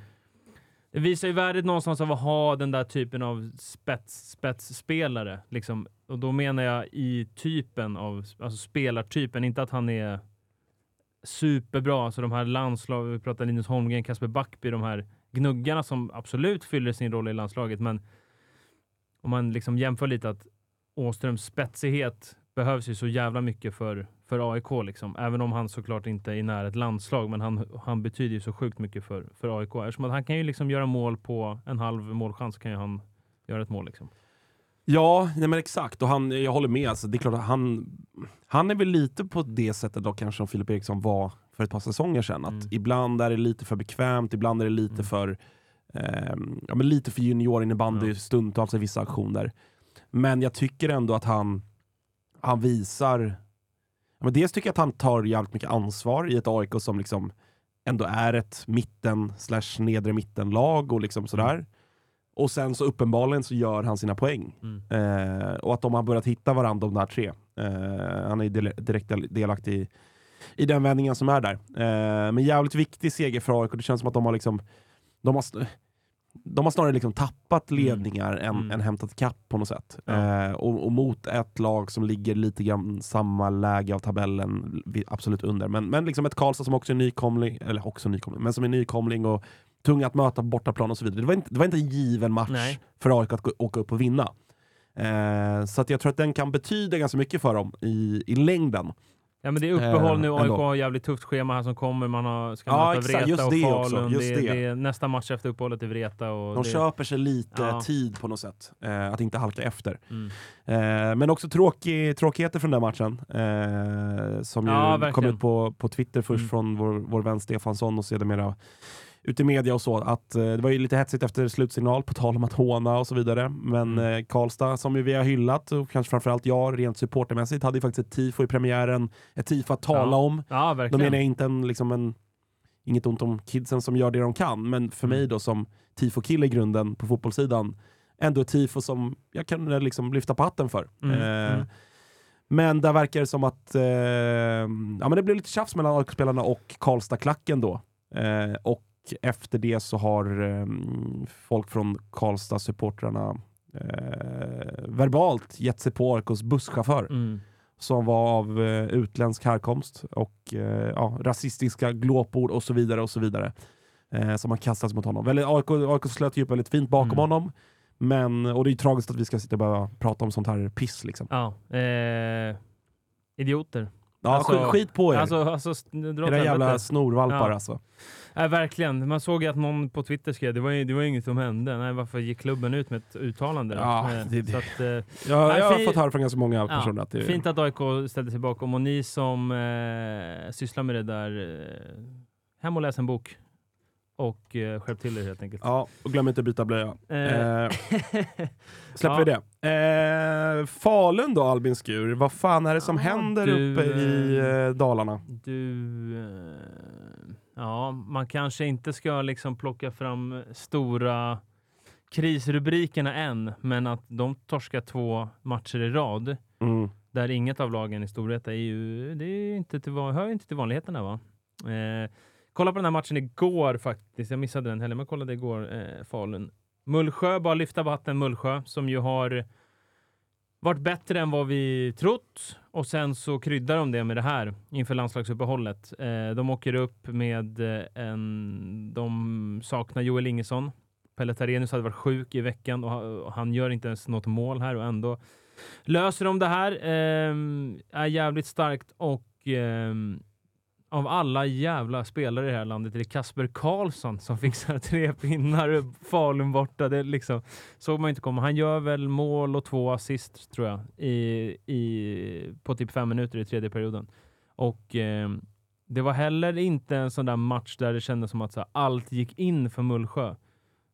Det visar ju värdet någonstans av att ha den där typen av spets, spetsspelare. Liksom. Och då menar jag i typen av, alltså spelartypen, inte att han är superbra. Alltså de här landslag, vi pratar Linus Holmgren, Kasper Backby, de här gnuggarna som absolut fyller sin roll i landslaget. Men om man liksom jämför lite att Åströms spetsighet behövs ju så jävla mycket för, för AIK. Liksom. Även om han såklart inte är nära ett landslag, men han, han betyder ju så sjukt mycket för, för AIK. Eftersom att han kan ju liksom göra mål på en halv målchans kan ju han göra ett mål. Liksom. Ja, nej men exakt. Och han, jag håller med. Alltså, det är klart han, han är väl lite på det sättet då kanske som Filip Eriksson var för ett par säsonger sedan. Att Mm. Ibland är det lite för bekvämt, ibland är det lite Mm. för ehm, ja, men lite för juniorinnebandy Ja. stundtals i vissa aktioner. Men jag tycker ändå att han, han visar... Ja, men dels tycker jag att han tar jävligt mycket ansvar i ett AIK som liksom ändå är ett mitten slash nedre mittenlag och liksom sådär. Och sen så uppenbarligen så gör han sina poäng. Mm. Eh, och att de har börjat hitta varandra de där tre. Eh, han är direkt del- delaktig i, i den vändningen som är där. Eh, men jävligt viktig seger för AIK. Det känns som att de har liksom de har, de har snarare liksom tappat ledningar än, Mm. än hämtat kapp på något sätt. Ja. Eh, och, och mot ett lag som ligger lite grann samma läge av tabellen, absolut under. Men, men liksom ett Karlstad som också är nykomling, eller också nykomling, men som är nykomling och tung att möta på bortaplan och så vidare. Det var inte, det var inte en given match Nej. för AIK att gå, åka upp och vinna. Eh, så att jag tror att den kan betyda ganska mycket för dem i, i längden. Ja, men det är uppehåll Eh, nu. AIK ändå. har jävligt tufft schema här som kommer. Man har, ska Ja, möta. Vreta Just och det också. Falun. Just det, det. är nästa match efter uppehållet i Vreta. Och De det, köper sig lite Ja. tid på något sätt, eh, att inte halka efter. Mm. Eh, men också tråkig, tråkigheter från den matchen. Eh, som Ja, ju kom verkligen. ut på, på Twitter först Mm. från vår, vår vän Stefansson och sedermera ute i media och så. Att, eh, det var ju lite hetsigt efter slutsignal, på tal om att håna och så vidare. Men Mm. eh, Karlstad, som vi har hyllat, och kanske framförallt jag rent supportermässigt, hade ju faktiskt ett tifo i premiären. Ett tifo att tala Ja. om. Ja, Då verkligen. menar jag inte en, liksom en, inget ont om kidsen som gör det de kan, men för Mm. mig då som tifo-kille i grunden på fotbollssidan, ändå ett tifo som jag kan eh, liksom lyfta på hatten för. Mm, Eh, mm. Men där verkar det som att eh, ja, men det blev lite tjafs mellan AIK-spelarna och Karlstad-klacken då. Eh, och efter det så har eh, folk från Karlstad-supportrarna eh, verbalt gett sig på AIKs busschaufför Mm. som var av eh, utländsk härkomst och eh, ja, rasistiska glåpord och så vidare och så vidare. Eh, som har kastats mot honom. Väldigt, AIK, AIK slöt ju upp väldigt fint bakom Mm. honom. Men, och det är ju tragiskt att vi ska sitta och behöva prata om sånt här piss liksom. Ja, eh, idioter. Ja, Alltså- skit, på er! Alltså, alltså, Era jävla snorvalpar Ja. alltså. Nej, verkligen. Man såg ju att någon på Twitter skrev det var, ju- det var inget som hände. Nej, varför gick klubben ut med ett uttalande? Ja, Eh, det- det- att, eh, Jag, Nej, jag har fått höra från ganska många Ja, personer att det Fint att AIK ställde sig bakom och ni som eh, sysslar med det där, eh, hem och läs en bok. Och eh, skärp till er helt enkelt. Ja, och glöm inte att byta blöja. Eh, Eh, släpper Ja. vi det. Eh, Falun då Albin Skur, vad fan är det som Ja, händer du, uppe i eh, Dalarna? Du, eh, ja, man kanske inte ska liksom plocka fram stora krisrubrikerna än, men att de torskar två matcher i rad Mm. där inget av lagen i storhet är ju, det är inte till, hör ju inte till vanligheterna va? Kolla på den här matchen igår faktiskt, jag missade den heller, men kollade igår, eh, Falun. Mullsjö, bara lyfta på hatten Mullsjö, som ju har varit bättre än vad vi trott och sen så kryddar de det med det här inför landslagsuppehållet. Eh, de åker upp med eh, en... De saknar Joel Ingesson. Pelle Tarenius hade varit sjuk i veckan och han gör inte ens något mål här och ändå löser de det här. Eh, är jävligt starkt och eh, av alla jävla spelare i det här landet är det Kasper Karlsson som fixar tre pinnar Falun borta. Det liksom, såg man inte komma. Han gör väl mål och två assist tror jag i, i, på typ fem minuter i tredje perioden. Och eh, det var heller inte en sån där match där det kändes som att så här, allt gick in för Mullsjö.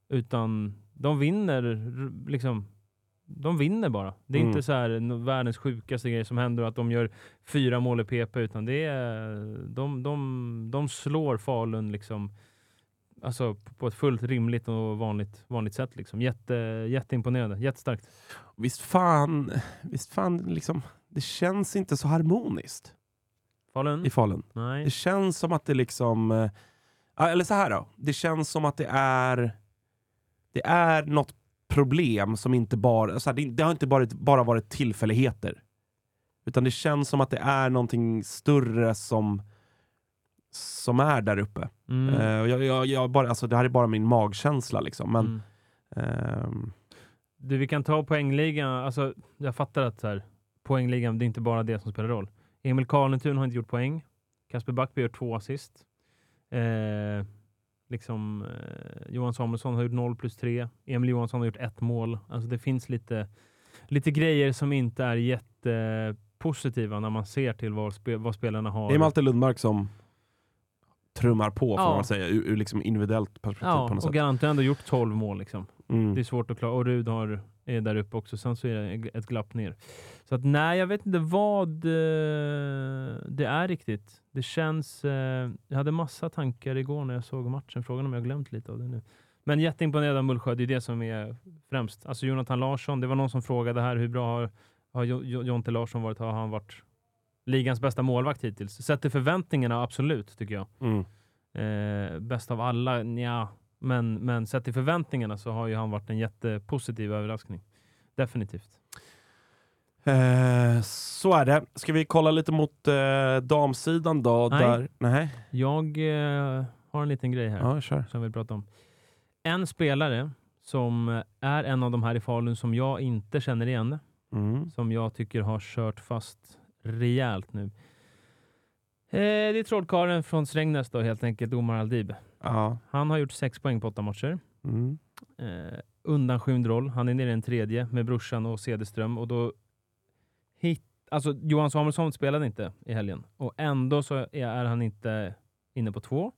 Utan de vinner liksom. De vinner bara. Det är Mm. inte så här världens sjukaste grej som händer och att de gör fyra mål i PP utan det är de, de, de slår Falun liksom alltså på ett fullt rimligt och vanligt, vanligt sätt. Liksom. Jätte, jätteimponerande, jättestarkt. Visst fan, visst fan liksom, det känns inte så harmoniskt Falun? i Falun. Nej. Det känns som att det liksom, eh, eller så här då, det känns som att det är, det är något problem som inte bara, så här, det, det har inte bara, bara varit tillfälligheter. Utan det känns som att det är någonting större som, som är där uppe. Mm. Och jag, jag, jag bara, alltså, det här är bara min magkänsla liksom. Men, Mm. ehm, du, vi kan ta poängligan. Alltså, jag fattar att så här, poängligan, det är inte bara det som spelar roll. Emil Karlentun har inte gjort poäng. Kasper Backby gör två assist. Eh, liksom, eh, Johan Samuelsson har gjort 0 plus 3. Emil Johansson har gjort ett mål. Alltså det finns lite, lite grejer som inte är jättepositiva när man ser till vad, spe, vad spelarna har. Det är Malte Lundmark som trummar på, får Ja. man säga, ur, ur liksom individuellt perspektiv ja, på något och sätt. Garant har ändå gjort 12 mål. Liksom. Mm. Det är svårt att klara. Och Rud har, är där uppe också. Sen så är det ett glapp ner. Så att nej, jag vet inte vad eh, det är riktigt. Det känns... Eh, jag hade massa tankar igår när jag såg matchen. Frågan om jag glömt lite av det nu. Men jätteimponerad av Mullsjö. Det är det som är främst. Alltså Jonathan Larsson. Det var någon som frågade här hur bra har, har Jo- Jo- Jonte Larsson varit? Har han varit ligans bästa målvakt hittills? Sett till förväntningarna, absolut, tycker jag. Mm. Eh, bäst av alla, ja. Men, men sett till förväntningarna så har ju han varit en jättepositiv överraskning. Definitivt. Eh, så är det. Ska vi kolla lite mot eh, damsidan då? Nej. Där, nej. Jag eh, har en liten grej här Ja, kör. som vill prata om. En spelare som är en av de här i Falun som jag inte känner igen, Mm. som jag tycker har kört fast rejält nu. Eh, det är trollkarlen från Strängnäs då helt enkelt, Omar Aldib. Ja. Han har gjort sex poäng på åtta matcher. Mm. eh, undanskymd roll. Han är nere i en tredje med brorsan och Cederström. Och då hit, alltså Johan Samuelsson spelade inte i helgen och ändå så är, är han inte inne på två.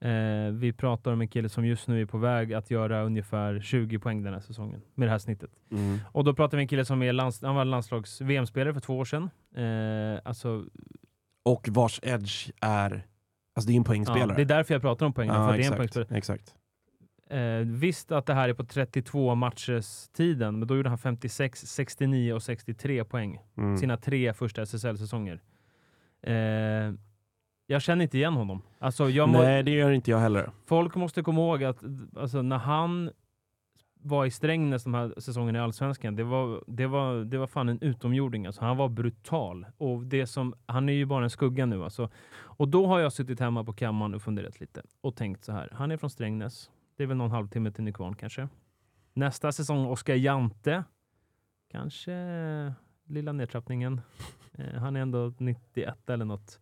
Eh, vi pratar om en kille som just nu är på väg att göra ungefär 20 poäng den här säsongen med det här snittet. Mm. Och då pratar vi om en kille som är lands, han var landslags VM-spelare för två år sedan. Eh, alltså, Och vars edge är... Alltså det är en ja, poängspelare. det är därför jag pratar om poängen. för ja, det är en exakt. poängspelare. exakt. Eh, visst att det här är på 32 matchers tiden, men då gjorde han 56, 69 och 63 poäng. Mm. Sina tre första SSL-säsonger. Eh, jag känner inte igen honom. Alltså, Nej, det gör inte jag heller. folk måste komma ihåg att alltså, när han var i Strängnäs de här säsongerna i Allsvenskan, det var, det var, det var fan en utomjording. Alltså, han var brutal. Och det som, han är ju bara en skugga nu. Alltså. Och då har jag suttit hemma på kammaren och funderat lite och tänkt så här. Han är från Strängnäs. Det är väl någon halvtimme till Nykvarn kanske. Nästa säsong Oskar Jante. Kanske lilla nedtrappningen. Eh, han är ändå 91 eller något.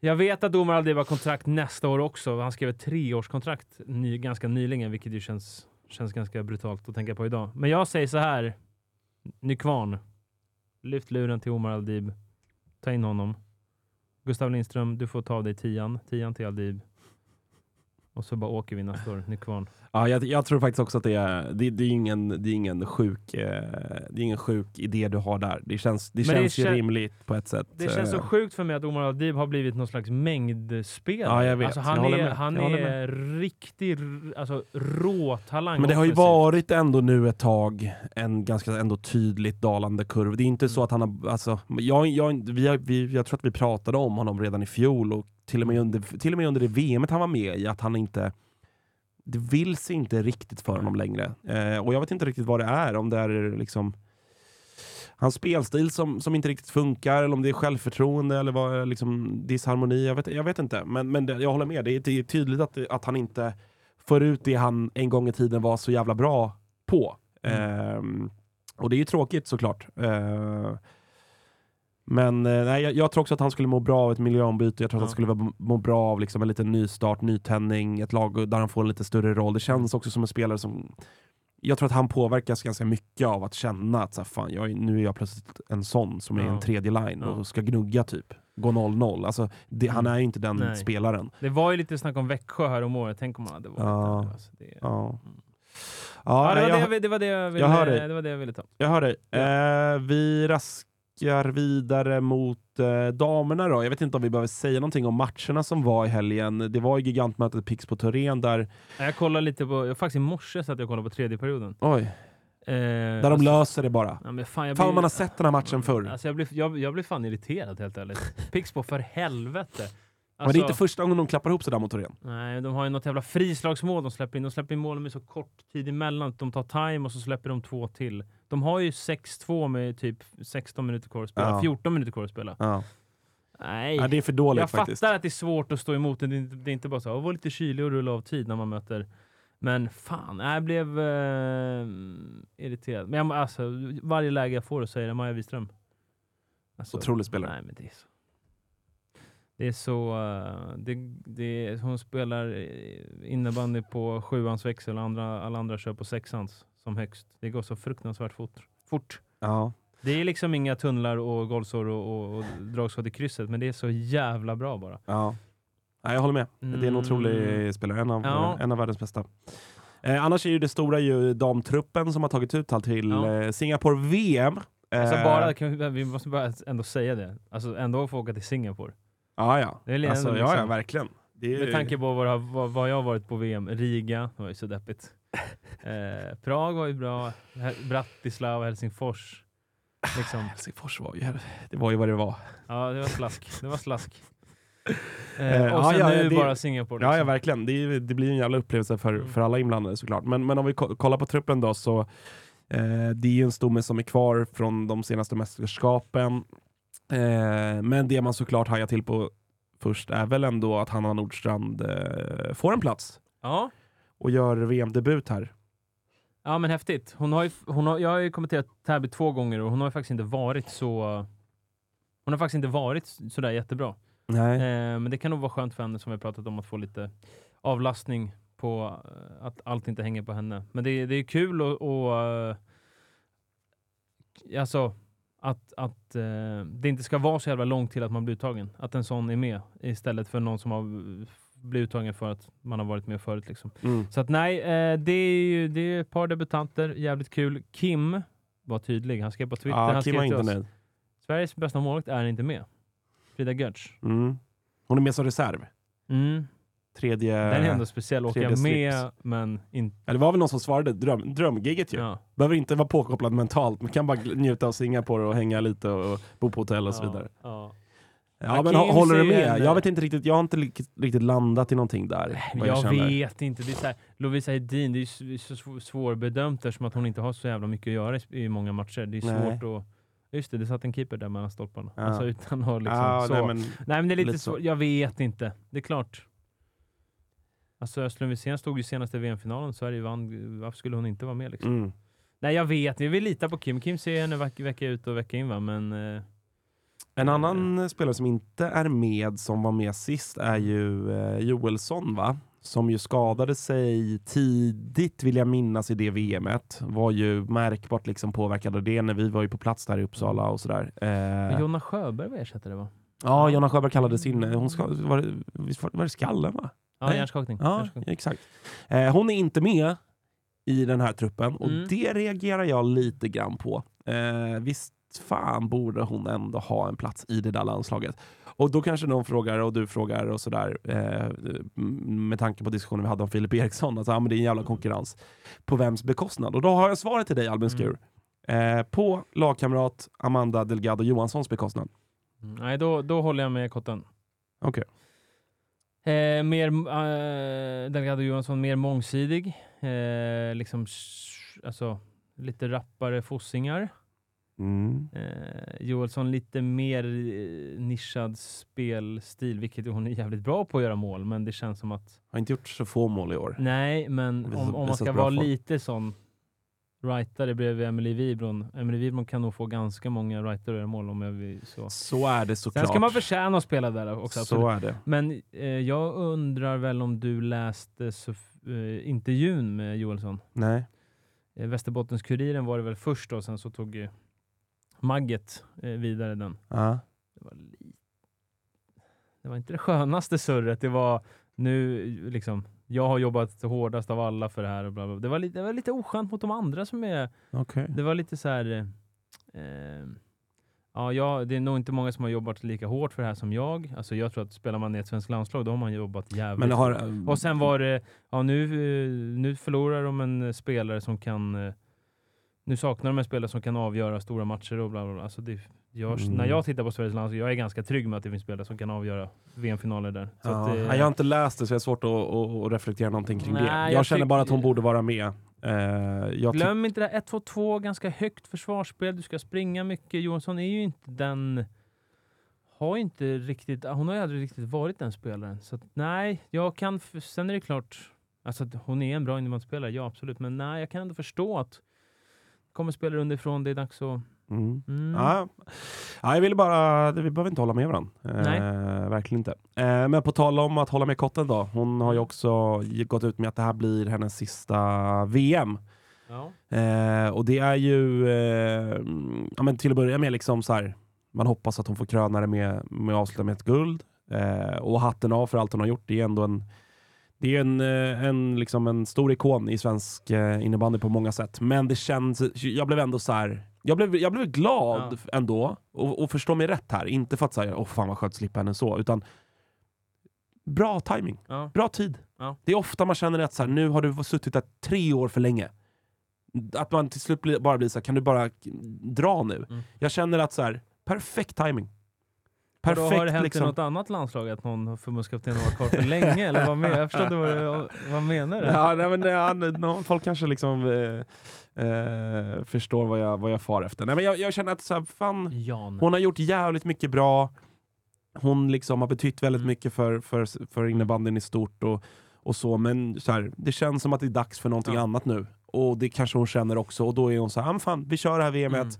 Jag vet att Omar Aldib har kontrakt nästa år också. Han skrev ett treårskontrakt ny, ganska nyligen, vilket ju känns, känns ganska brutalt att tänka på idag. Men jag säger så här. Nykvarn. Lyft luren till Omar Aldib. Ta in honom. Gustav Lindström, du får ta av dig tian. Tian till Aldib. Och så bara åker vi nästa år. Nykvarn. Ja, jag, jag tror faktiskt också att det är, det, det är, ingen, det är, ingen, sjuk, eh, det är ingen sjuk idé du har där. Det känns, det Men det känns ju kän- rimligt på ett sätt. Det känns så Eh, sjukt för mig att Omar Aldib har blivit någon slags mängdspelare. Ja, jag vet. Alltså, Jag han håller är, han Jag är riktig alltså, råtalang. Men det har ju varit ändå nu ett tag en ganska ändå tydligt dalande kurva. Det är inte så Mm. att han har, alltså, jag, jag, vi har, vi, jag tror att vi pratade om honom redan i fjol och till och med under, till och med under det VMet han var med i, att han inte det vill sig inte riktigt för honom längre. Eh, och jag vet inte riktigt vad det är, om det är liksom hans spelstil som, som inte riktigt funkar, eller om det är självförtroende eller vad, liksom, disharmoni. Jag vet, jag vet inte. Men, men det, jag håller med, det är, det är tydligt att, att han inte får ut det han en gång i tiden var så jävla bra på. Ehm, och det är ju tråkigt såklart. Ehm, men eh, nej, jag, jag tror också att han skulle må bra av ett miljöombyte. Jag tror att Ja. han skulle må bra av liksom en liten nystart, nytändning, ett lag där han får en lite större roll. Det känns också som en spelare som... Jag tror att han påverkas ganska mycket av att känna att så här, fan, jag, är- nu är jag plötsligt en sån som är Ja. en tredje line Ja. och ska gnugga typ. Gå 0-0. Alltså, det, Han Mm. är ju inte den Nej. spelaren. Det var ju lite snack om Växjö här om året. Tänk om han hade varit Ja. där. Alltså, det... Ja. Ja, Ja, det, var jag, det, det var det jag ville, jag hör dig. det var det jag ville ta. jag hör dig. Ja. Eh, vi raskar vidare mot eh, damerna då. Jag vet inte om vi behöver säga någonting om matcherna som var i helgen. Det var ju gigantmötet Pix på Torén där, Jag kollade lite på, jag, faktiskt i morse satt jag och kollade på tredje perioden. oj, Eh, där de alltså- löser det bara. Ja, men fan, jag Fan blir- man har sett den här matchen förr. Alltså jag, blir, jag, jag blir fan irriterad helt ärligt. Pixbo för helvete. Men det Alltså- är inte första gången de klappar ihop sådär mot Torén. Nej, de har ju något jävla frislagsmål de släpper in. De släpper in mål med så kort tid emellan. De tar time och så släpper de två till. De har ju 6-2 med typ 16 minuter kvar att spela. Ja. 14 minuter kvar att spela. Ja. Nej. Ja, det är för dåligt jag faktiskt. fattar att det är svårt att stå emot. Det är inte, det är inte bara så att vara lite kylig och rulla av tid när man möter, Men fan, jag blev eh, irriterad. Men jag, alltså, varje läge jag får så säger det Maja Wiström. Alltså, Otrolig spelare. Nej, men det är så. Det är så... eh, det, det, hon spelar eh, innebandy på sjuans växel, andra, alla andra kör på sexans som högst. Det går så fruktansvärt fort. fort. Ja. Det är liksom inga tunnlar och golvsår och, och, och dragskott i krysset, men det är så jävla bra bara. ja. Nej, jag håller med. Det är en Mm. otrolig spelare. En av, Ja. en av världens bästa. Eh, annars är ju det stora ju damtruppen som har tagit ut allt till Ja. eh, Singapore VM. Alltså Eh, bara, kan vi, vi måste bara ändå säga det. Alltså ändå få åka till Singapore. Ja, ja. Det är Alltså, ja, liksom- ja, verkligen. Det är, Med tanke på vad, vad, vad jag har varit på VM. Riga, det var ju så deppigt. Eh, Prag var ju bra. Bratislava, Helsingfors. Liksom. Helsingfors var ju, det var ju vad det var. Ja, det var slask. Det var slask. Eh, Eh, och ja, sen ja, nu det- bara Singapore. Ja, ja Liksom. verkligen. Det, det blir en jävla upplevelse för, Mm. för alla inblandade såklart. Men, men om vi ko- kollar på truppen då så eh, det är ju en stomme som är kvar från de senaste mästerskapen. Eh, men det man såklart hajar till på först är väl ändå att Hanna Nordstrand eh, får en plats ja. och gör VM-debut här. ja, men häftigt. Hon har ju, hon har, jag har ju kommenterat Täby två gånger och hon har ju faktiskt inte varit så... Hon har faktiskt inte varit sådär jättebra. Nej. Eh, men det kan nog vara skönt för henne som vi pratat om att få lite avlastning på eh, att allt inte hänger på henne. Men det, det är kul och, och eh, alltså att, att eh, det inte ska vara så jävla långt till att man blir uttagen. Att en sån är med istället för någon som har blivit uttagen för att man har varit med förut. Liksom. Mm. Så att nej, eh, det är ju det är ett par debutanter, jävligt kul. Kim var tydlig, han skrev på Twitter, Ja, han Kim skrev till oss. Sveriges bästa målvakt är inte med. Frida Gertz. Mm. Hon är med som reserv. Mm. Tredje... Den är ändå speciell. Åka med, slips. men inte... Ja, det var väl någon som svarade dröm, drömgigget ju. Ja. Behöver inte vara påkopplad mentalt, man kan bara njuta av Singapore och hänga lite och bo på hotell och så vidare. Ja. Ja, men håller du med? Jag vet inte riktigt, jag har inte riktigt, landat i någonting där. Jag, känner. vet inte. Det är så här, Lovisa Hedin, det är ju så, svårbedömt eftersom att hon inte har så jävla mycket att göra i, i många matcher. Det är Nej. svårt att... Just det, det satt en keeper där mellan stolparna. Ja. Alltså utan att liksom så. nej, Nej, men, men, det är lite, lite svårt. Jag vet inte. Det är klart. Alltså Östlund Wisén stod ju senaste VM-finalen, Sverige vann. Varför skulle hon inte vara med liksom? mm. Nej, jag vet. Vi vill lita på Kim. Kim ser henne veck, vecka ut och vecka in va, men... Eh, En annan spelare som inte är med, som var med sist, är ju eh, Joelsson va? Som ju skadade sig tidigt vill jag minnas i det VMet. Var ju märkbart liksom påverkad av det när vi var ju på plats där i Uppsala och sådär. Eh, Jonna Sjöberg var ersättare va? ja, Jonna Sjöberg kallades in. Hon ska, var, det- visst var, var det skallen va? Ja, hjärnskakning. Ja, Hjärnskakning. exakt. Eh, hon är inte med i den här truppen och Mm. det reagerar jag lite grann på. Eh, visst fan borde hon ändå ha en plats i det där landslaget. Och då kanske någon frågar och du frågar och sådär eh, med tanke på diskussionen vi hade om Filip Eriksson, att ah, men det är en jävla konkurrens. På vems bekostnad? Och då har jag svaret till dig Albin Mm. Skur. Eh, på lagkamrat Amanda Delgado Johanssons bekostnad. Mm, Nej, då, då håller jag med Kotten. Okej. Eh, mer, eh, Delgado Johansson, mer mångsidig. Eh, liksom, alltså, lite rappare fossingar. Mm. Eh, Joelsson lite mer eh, nischad spelstil, vilket hon är jävligt bra på att göra mål, men det känns som att Har inte gjort så få mål i år. nej, men om, om man ska vara form. lite sån rightare bredvid Emily Wibron. Emily Wibron kan nog få ganska många rightare att göra mål om jag vill så. Så är det såklart. Sen ska man förtjäna att spela där också. absolut. så är det. Men eh, jag undrar väl om du läste Sof- eh, intervjun med Joelsson? Nej. Eh, Västerbottens-Kuriren var det väl först och sen så tog eh, Magget eh, vidare den. Ja. Det var, li- det var inte det skönaste surret. Det var nu liksom, jag har jobbat hårdast av alla för det här och bla bla. Det var lite, det var lite oskönt mot de andra som är Okej. det var lite så här... Eh, ja, jag, det är nog inte många som har jobbat lika hårt för det här som jag. Alltså jag tror att spelar man i ett svenskt landslag, då har man jobbat jävligt Men har. Och sen var det, ja nu, nu förlorar de en spelare som kan... eh, Nu saknar de en spelare som kan avgöra stora matcher och bla bla bla. Alltså det, jag, Mm. När jag tittar på Sveriges landslag, jag är ganska trygg med att det finns spelare som kan avgöra VM-finaler där. Så ja. att det, Nej, jag har inte läst det så jag har svårt att, att, att reflektera någonting kring det. Nej, Jag, jag känner bara att hon borde vara med. Eh, Glöm inte det här 1-2-2, ganska högt försvarsspel. Du ska springa mycket. Johansson är ju inte den... Har ju inte riktigt... Hon har ju aldrig riktigt varit den spelaren. Så att, nej, jag kan... Sen är det klart, Alltså att hon är en bra innebandyspelare, ja absolut. Men nej, jag kan ändå förstå att kommer spelare underifrån, det är dags att... Mm. Mm. Ja, ja, jag ville bara, vi behöver inte hålla med varandra. Eh, verkligen inte. Eh, men på tal om att hålla med Kotten då. Hon har ju också gått ut med att det här blir hennes sista VM. Ja. Eh, och det är ju, eh, ja, men till att börja med, liksom så här, man hoppas att hon får kröna det med, med avsluta med ett guld. Eh, och hatten av för allt hon har gjort. Det är ändå en, det är en, eh, en, liksom en stor ikon i svensk innebandy på många sätt. Men det känns, jag blev ändå så här, jag blev, jag blev glad ändå. Och, och förstå mig rätt här, inte för att säga åh fan vad skönt att slippa henne så, utan bra timing, Ja. bra tid. Ja. Det är ofta man känner att så här, nu har du suttit där tre år för länge. Att man till slut bara blir så här, kan du bara dra nu? Mm. Jag känner att så här, perfekt timing. Och då har det Perfekt hänt i liksom. något annat landslag att någon förbundskapten var kvar för länge? eller vad, men, jag förstår inte vad, vad menar du? Ja, nej, men, ja, no, folk kanske liksom eh, eh, förstår vad jag, vad jag far efter. Nej, men jag, jag känner att så här, fan, Jan. hon har gjort jävligt mycket bra. Hon liksom har betytt väldigt Mm. mycket för, för, för innebandyn i stort och, och så. Men så här, det känns som att det är dags för någonting Ja. annat nu. Och det kanske hon känner också. Och då är hon så här, "Ja, men fan, vi kör det här VMet. Mm.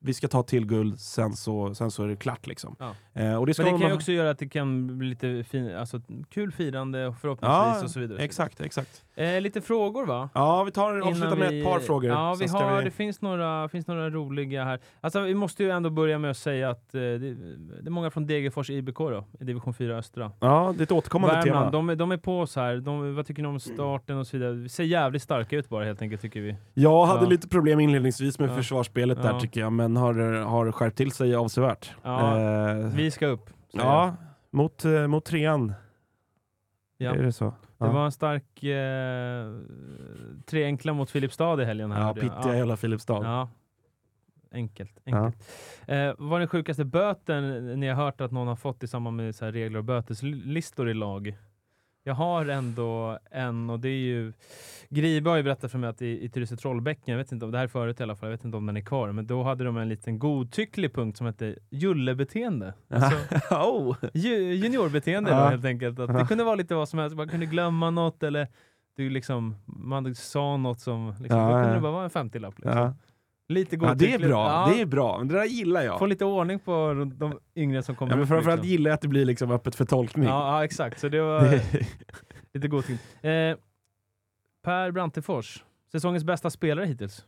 Vi ska ta till guld, sen så, sen så är det klart. Liksom. Ja. Eh, och det ska Men det kan ju också göra att det kan bli lite fin, alltså, kul firande och förhoppningsvis Ja, och så vidare. exakt, exakt. Eh, lite frågor va? Ja, vi tar avslutar med vi- ett par frågor. Ja, vi har, vi- det finns några, finns några roliga här. Alltså, vi måste ju ändå börja med att säga att eh, det, det är många från Degerfors IBK då, i division 4 östra. Ja, det är ett återkommande Värmland, tema. de, är- de är på så här. De, vad tycker ni om starten och så vidare? Vi ser jävligt starka ut bara helt enkelt tycker vi. Jag hade Ja. lite problem inledningsvis med försvarsspelet där tycker jag, men har, har skärpt till sig avsevärt. Ja, Eh, Vi ska upp. ja mot, eh, mot trean. jag. ja. Är det så? Det Ja. var en stark eh, tre enkla mot Filipstad i helgen. Här Ja, jag. pittiga hela Filipstad. Ja. Enkelt. enkelt. Eh, vad är den sjukaste böten ni har hört att någon har fått i samband med så regler och böteslistor i lag? Jag har ändå en och det är ju Gribe har ju berättat för mig att i, i Tyresö Trollbäcken, jag vet inte om det här är förut i alla fall, jag vet inte om den är kvar, men då hade de en liten godtycklig punkt som hette jullebeteende. Alltså, oh. ju, juniorbeteende då helt enkelt. Att det kunde vara lite vad som helst, man kunde glömma något eller du liksom, man sa något som, liksom, Ja, då kunde ja. det bara vara en 50-lapp. Liksom. Lite ja, det är godtyckligt. bra. Ja, Det är bra. Det där gillar jag. Få lite ordning på de- yngre som kommer Ja, men upp, framförallt liksom. gillar jag att det blir liksom öppet för tolkning. ja, ja, exakt. Så det var lite godtyckligt. Eh, per Brantefors, säsongens bästa spelare hittills?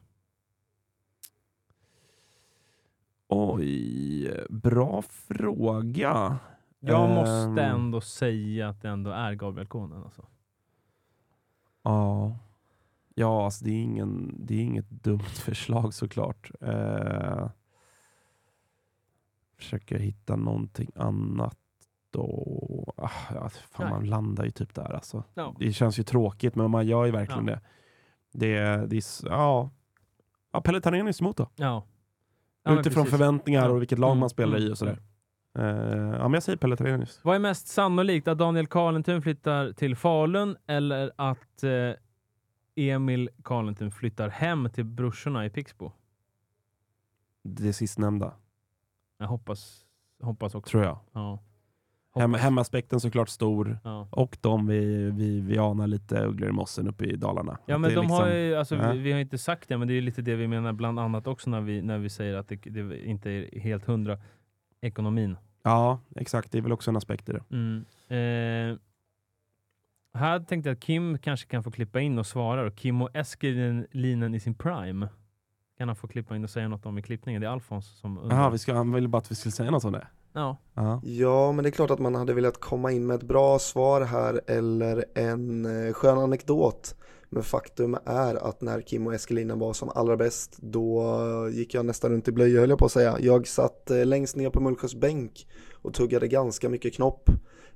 Oj, bra fråga. Jag Ehm. måste ändå säga att det ändå är Gabriel Konen. Alltså. Ja, ja alltså det, är ingen, det är inget dumt förslag såklart. Eh, försöker hitta någonting annat då. Ah, ja, fan, Nej. man landar ju typ där alltså. Ja. Det känns ju tråkigt men man gör ju verkligen Ja. det. Det, det är, ja. ja, Pelle Tarnénius mot då. Ja. Ja, Utifrån precis. förväntningar och vilket lag Mm, man spelar i mm, och sådär. Eh, ja, men jag säger Pelle Tarnénius. Vad är mest sannolikt? Att Daniel Karlentun flyttar till Falun eller att eh, Emil Karlentun flyttar hem till brorsorna i Pixbo? Det sistnämnda, Jag hoppas, hoppas också. tror jag. Ja. Hem, hemaspekten såklart stor. Ja. Och de vi, vi, vi anar lite ugglor i mossen uppe i Dalarna. Ja men de är har liksom- ju, alltså, ja. vi, vi har inte sagt det, men det är lite det vi menar bland annat också när vi, när vi säger att det, det inte är helt hundra ekonomin. Ja, exakt. Det är väl också en aspekt i det. Mm. Eh, här tänkte jag att Kim kanske kan få klippa in och svara. Då. Kim och Eskelinen i sin prime. Kan han få klippa in och säga något om i klippningen? Det är Alfons som undrar. Jaha, vi ska, han ville bara att vi skulle säga något om det. Ja. Ja. Ja, men det är klart att man hade velat komma in med ett bra svar här eller en eh, skön anekdot. Men faktum är att när Kim och Eskelina var som allra bäst, då gick jag nästan runt i blöja höll jag på att säga. Jag satt eh, längst ner på Mullsjös bänk och tuggade ganska mycket knopp.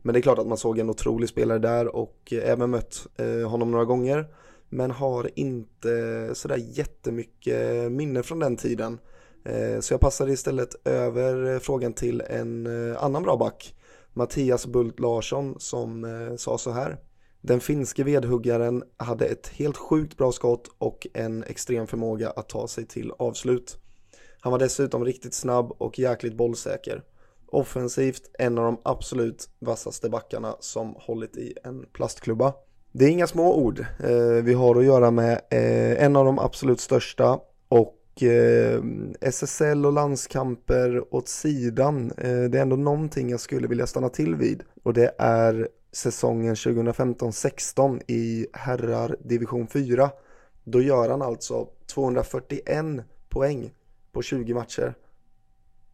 Men det är klart att man såg en otrolig spelare där och eh, även mött eh, honom några gånger. Men har inte sådär jättemycket minne från den tiden. Eh, så jag passade istället över frågan till en annan bra back, Mattias Bult Larsson, som sa så här. Den finske vedhuggaren hade ett helt sjukt bra skott och en extrem förmåga att ta sig till avslut. Han var dessutom riktigt snabb och jäkligt bollsäker. Offensivt en av de absolut vassaste backarna som hållit i en plastklubba. Det är inga små ord. Eh, vi har att göra med eh, en av de absolut största och eh, SSL och landskamper åt sidan. Eh, det är ändå någonting jag skulle vilja stanna till vid och det är säsongen 2015-16 i herrar division 4. Då gör han alltså 241 poäng på 20 matcher.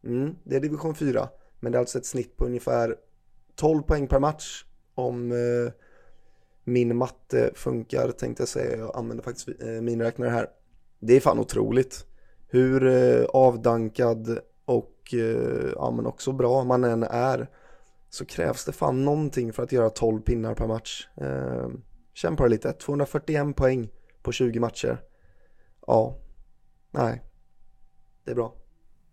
Mm, det är division 4, men det är alltså ett snitt på ungefär 12 poäng per match om eh, min matte funkar tänkte jag säga. Jag använder faktiskt eh, miniräknare här. Det är fan otroligt hur eh, avdankad och eh, ja, men också bra man än är så krävs det fan någonting för att göra 12 pinnar per match. Eh, känn på det lite, 241 poäng på 20 matcher. Ja, nej, det är bra.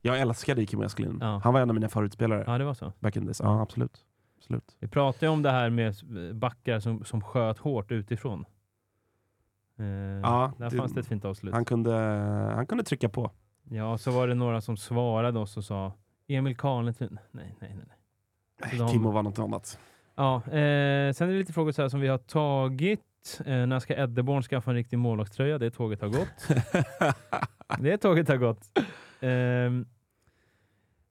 Jag älskade Kim Eskelin. Ja. Han var en av mina favoritspelare Ja, det var så. back in this. Ja, absolut. absolut. Vi pratade ju om det här med backar som, som sköt hårt utifrån. Eh, Ja, där det- fanns det ett fint avslut. Han kunde, han kunde trycka på. Ja, så var det några som svarade oss och sa Emil Karlentun. Nej, nej, nej. nej. De- Kimmo var något annat. Ja, eh, sen är det lite frågor så här som vi har tagit. Eh, när ska Eddeborn skaffa en riktig målvaktströja? Det tåget har gått. det tåget har gått. Ehm,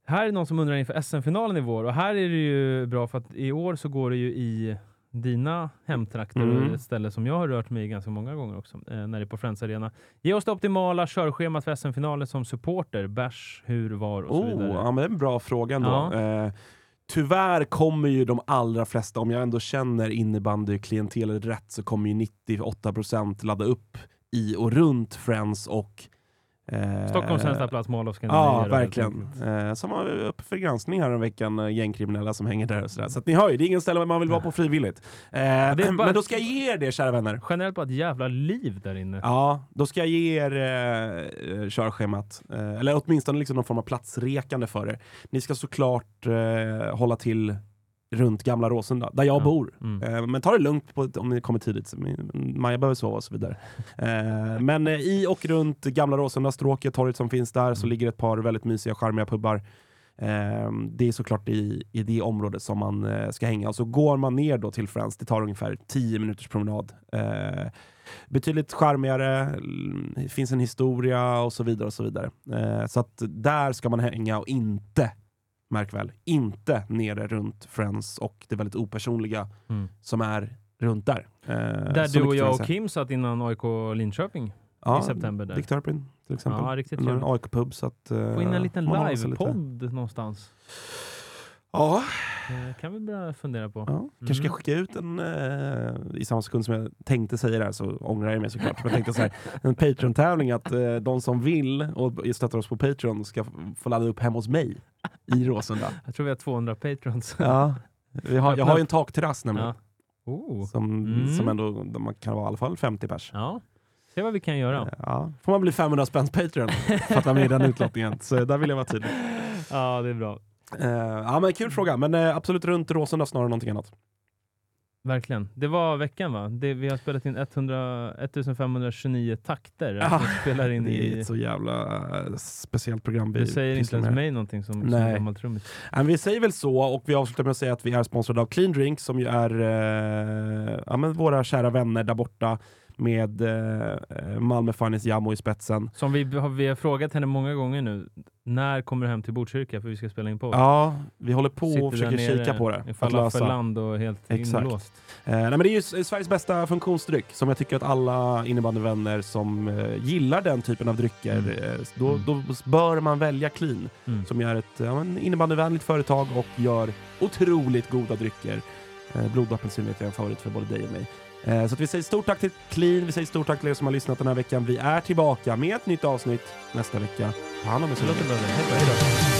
här är någon som undrar inför SM-finalen i vår och här är det ju bra för att i år så går det ju i dina hemtrakter Mm. ett ställe som jag har rört mig i ganska många gånger också, eh, när det är på Friends Arena. Ge oss det optimala körschemat för SM-finalen som supporter. Bärs, hur, var och så Oh, vidare. ja, men det är en bra fråga ändå. Ja. Eh, tyvärr kommer ju de allra flesta, om jag ändå känner innebandyklientelet rätt, så kommer ju 98% ladda upp i och runt Friends och eh, Stockholms sämsta plats, Mall of Ja, verkligen. Eh, som var uppe för granskning här en veckan, eh, gängkriminella som hänger där och sådär. Så att ni hör ju, det är ingen ställe man vill vara på frivilligt. Eh, bara- Men då ska jag ge er det, kära vänner. Generellt bara ett jävla liv där inne. Ja, då ska jag ge er eh, eh, körschemat. Eh, eller åtminstone liksom någon form av platsrekande för er. Ni ska såklart hålla till runt Gamla Råsunda, där jag Ja. bor. Mm. Eh, men ta det lugnt på, om ni kommer tidigt. Maja behöver sova och så vidare. Eh, men eh, i och runt Gamla Råsunda, stråket, torget som finns där, så ligger ett par väldigt mysiga, charmiga pubbar. Det är såklart i, i det området som man ska hänga. Och så går man ner då till Friends, det tar ungefär 10 minuters promenad. Betydligt charmigare, mm, det finns en historia och så vidare. och Så vidare. Så att där ska man hänga och inte, märk väl, inte nere runt Friends och det väldigt opersonliga Mm. som är runt där. Eh, Där du och jag och. Kim satt innan AIK Linköping ja, i september. Där. Dick Turpin till exempel. Ja, riktigt Eller en. AIK-pub. Eh, Få in en liten man har sig lite- livepodd någonstans. Ja, Eh, kan vi börja fundera på. ja. kanske ska Mm. jag skicka ut en, eh, i samma sekund som jag tänkte säga det här så ångrar jag mig såklart. Men jag tänkte så här, en Patreon-tävling att eh, de som vill och stöttar oss på Patreon ska få ladda upp hemma hos mig i Råsunda. Jag tror vi har 200 patrons. Ja. Vi har, jag har ju en takterrass nämligen. Ja. Oh. Som, Mm. som ändå man kan vara i alla fall 50 pers. ja. Se vad vi kan göra. Ja. Får man bli 500 spänns Patreon för att vara med i den utlottningen. Så där vill jag vara tydlig. Ja, det är bra. Eh, ja men kul fråga, men eh, absolut runt Råsunda snarare än någonting annat. Verkligen. Det var veckan va? Det, vi har spelat in 100, 1529 takter. Ja, vi spelar in Det är i... ett så jävla eh, speciellt program. vi Du säger inte ens mig någonting som, som Nej. gammal trummis. Nej, men vi säger väl så och vi avslutar med att säga att vi är sponsrade av Clean Drink som ju är ja, men våra kära vänner där borta med eh, Malmö Finest Jammo i spetsen. Som vi, har, vi har frågat henne många gånger nu. När kommer du hem till Botkyrka för vi ska spela in podd? Ja, vi håller på Sitter och försöker kika på det. I Att lösa. falafelland och helt Exakt. inlåst. Eh, nej, men det är ju S- Sveriges bästa funktionsdryck som jag tycker att alla innebandyvänner som eh, gillar den typen av drycker, Mm. eh, då, Mm. då bör man välja Clean. Mm. som är ett ja, innebandyvänligt företag och gör otroligt goda drycker. Eh, Blodapelsin vet jag är en favorit för både dig och mig. Eh, så att vi säger stort tack till Clean, vi säger stort tack till er som har lyssnat den här veckan. Vi är tillbaka med ett nytt avsnitt nästa vecka. Ta hand om er så länge. Hej då.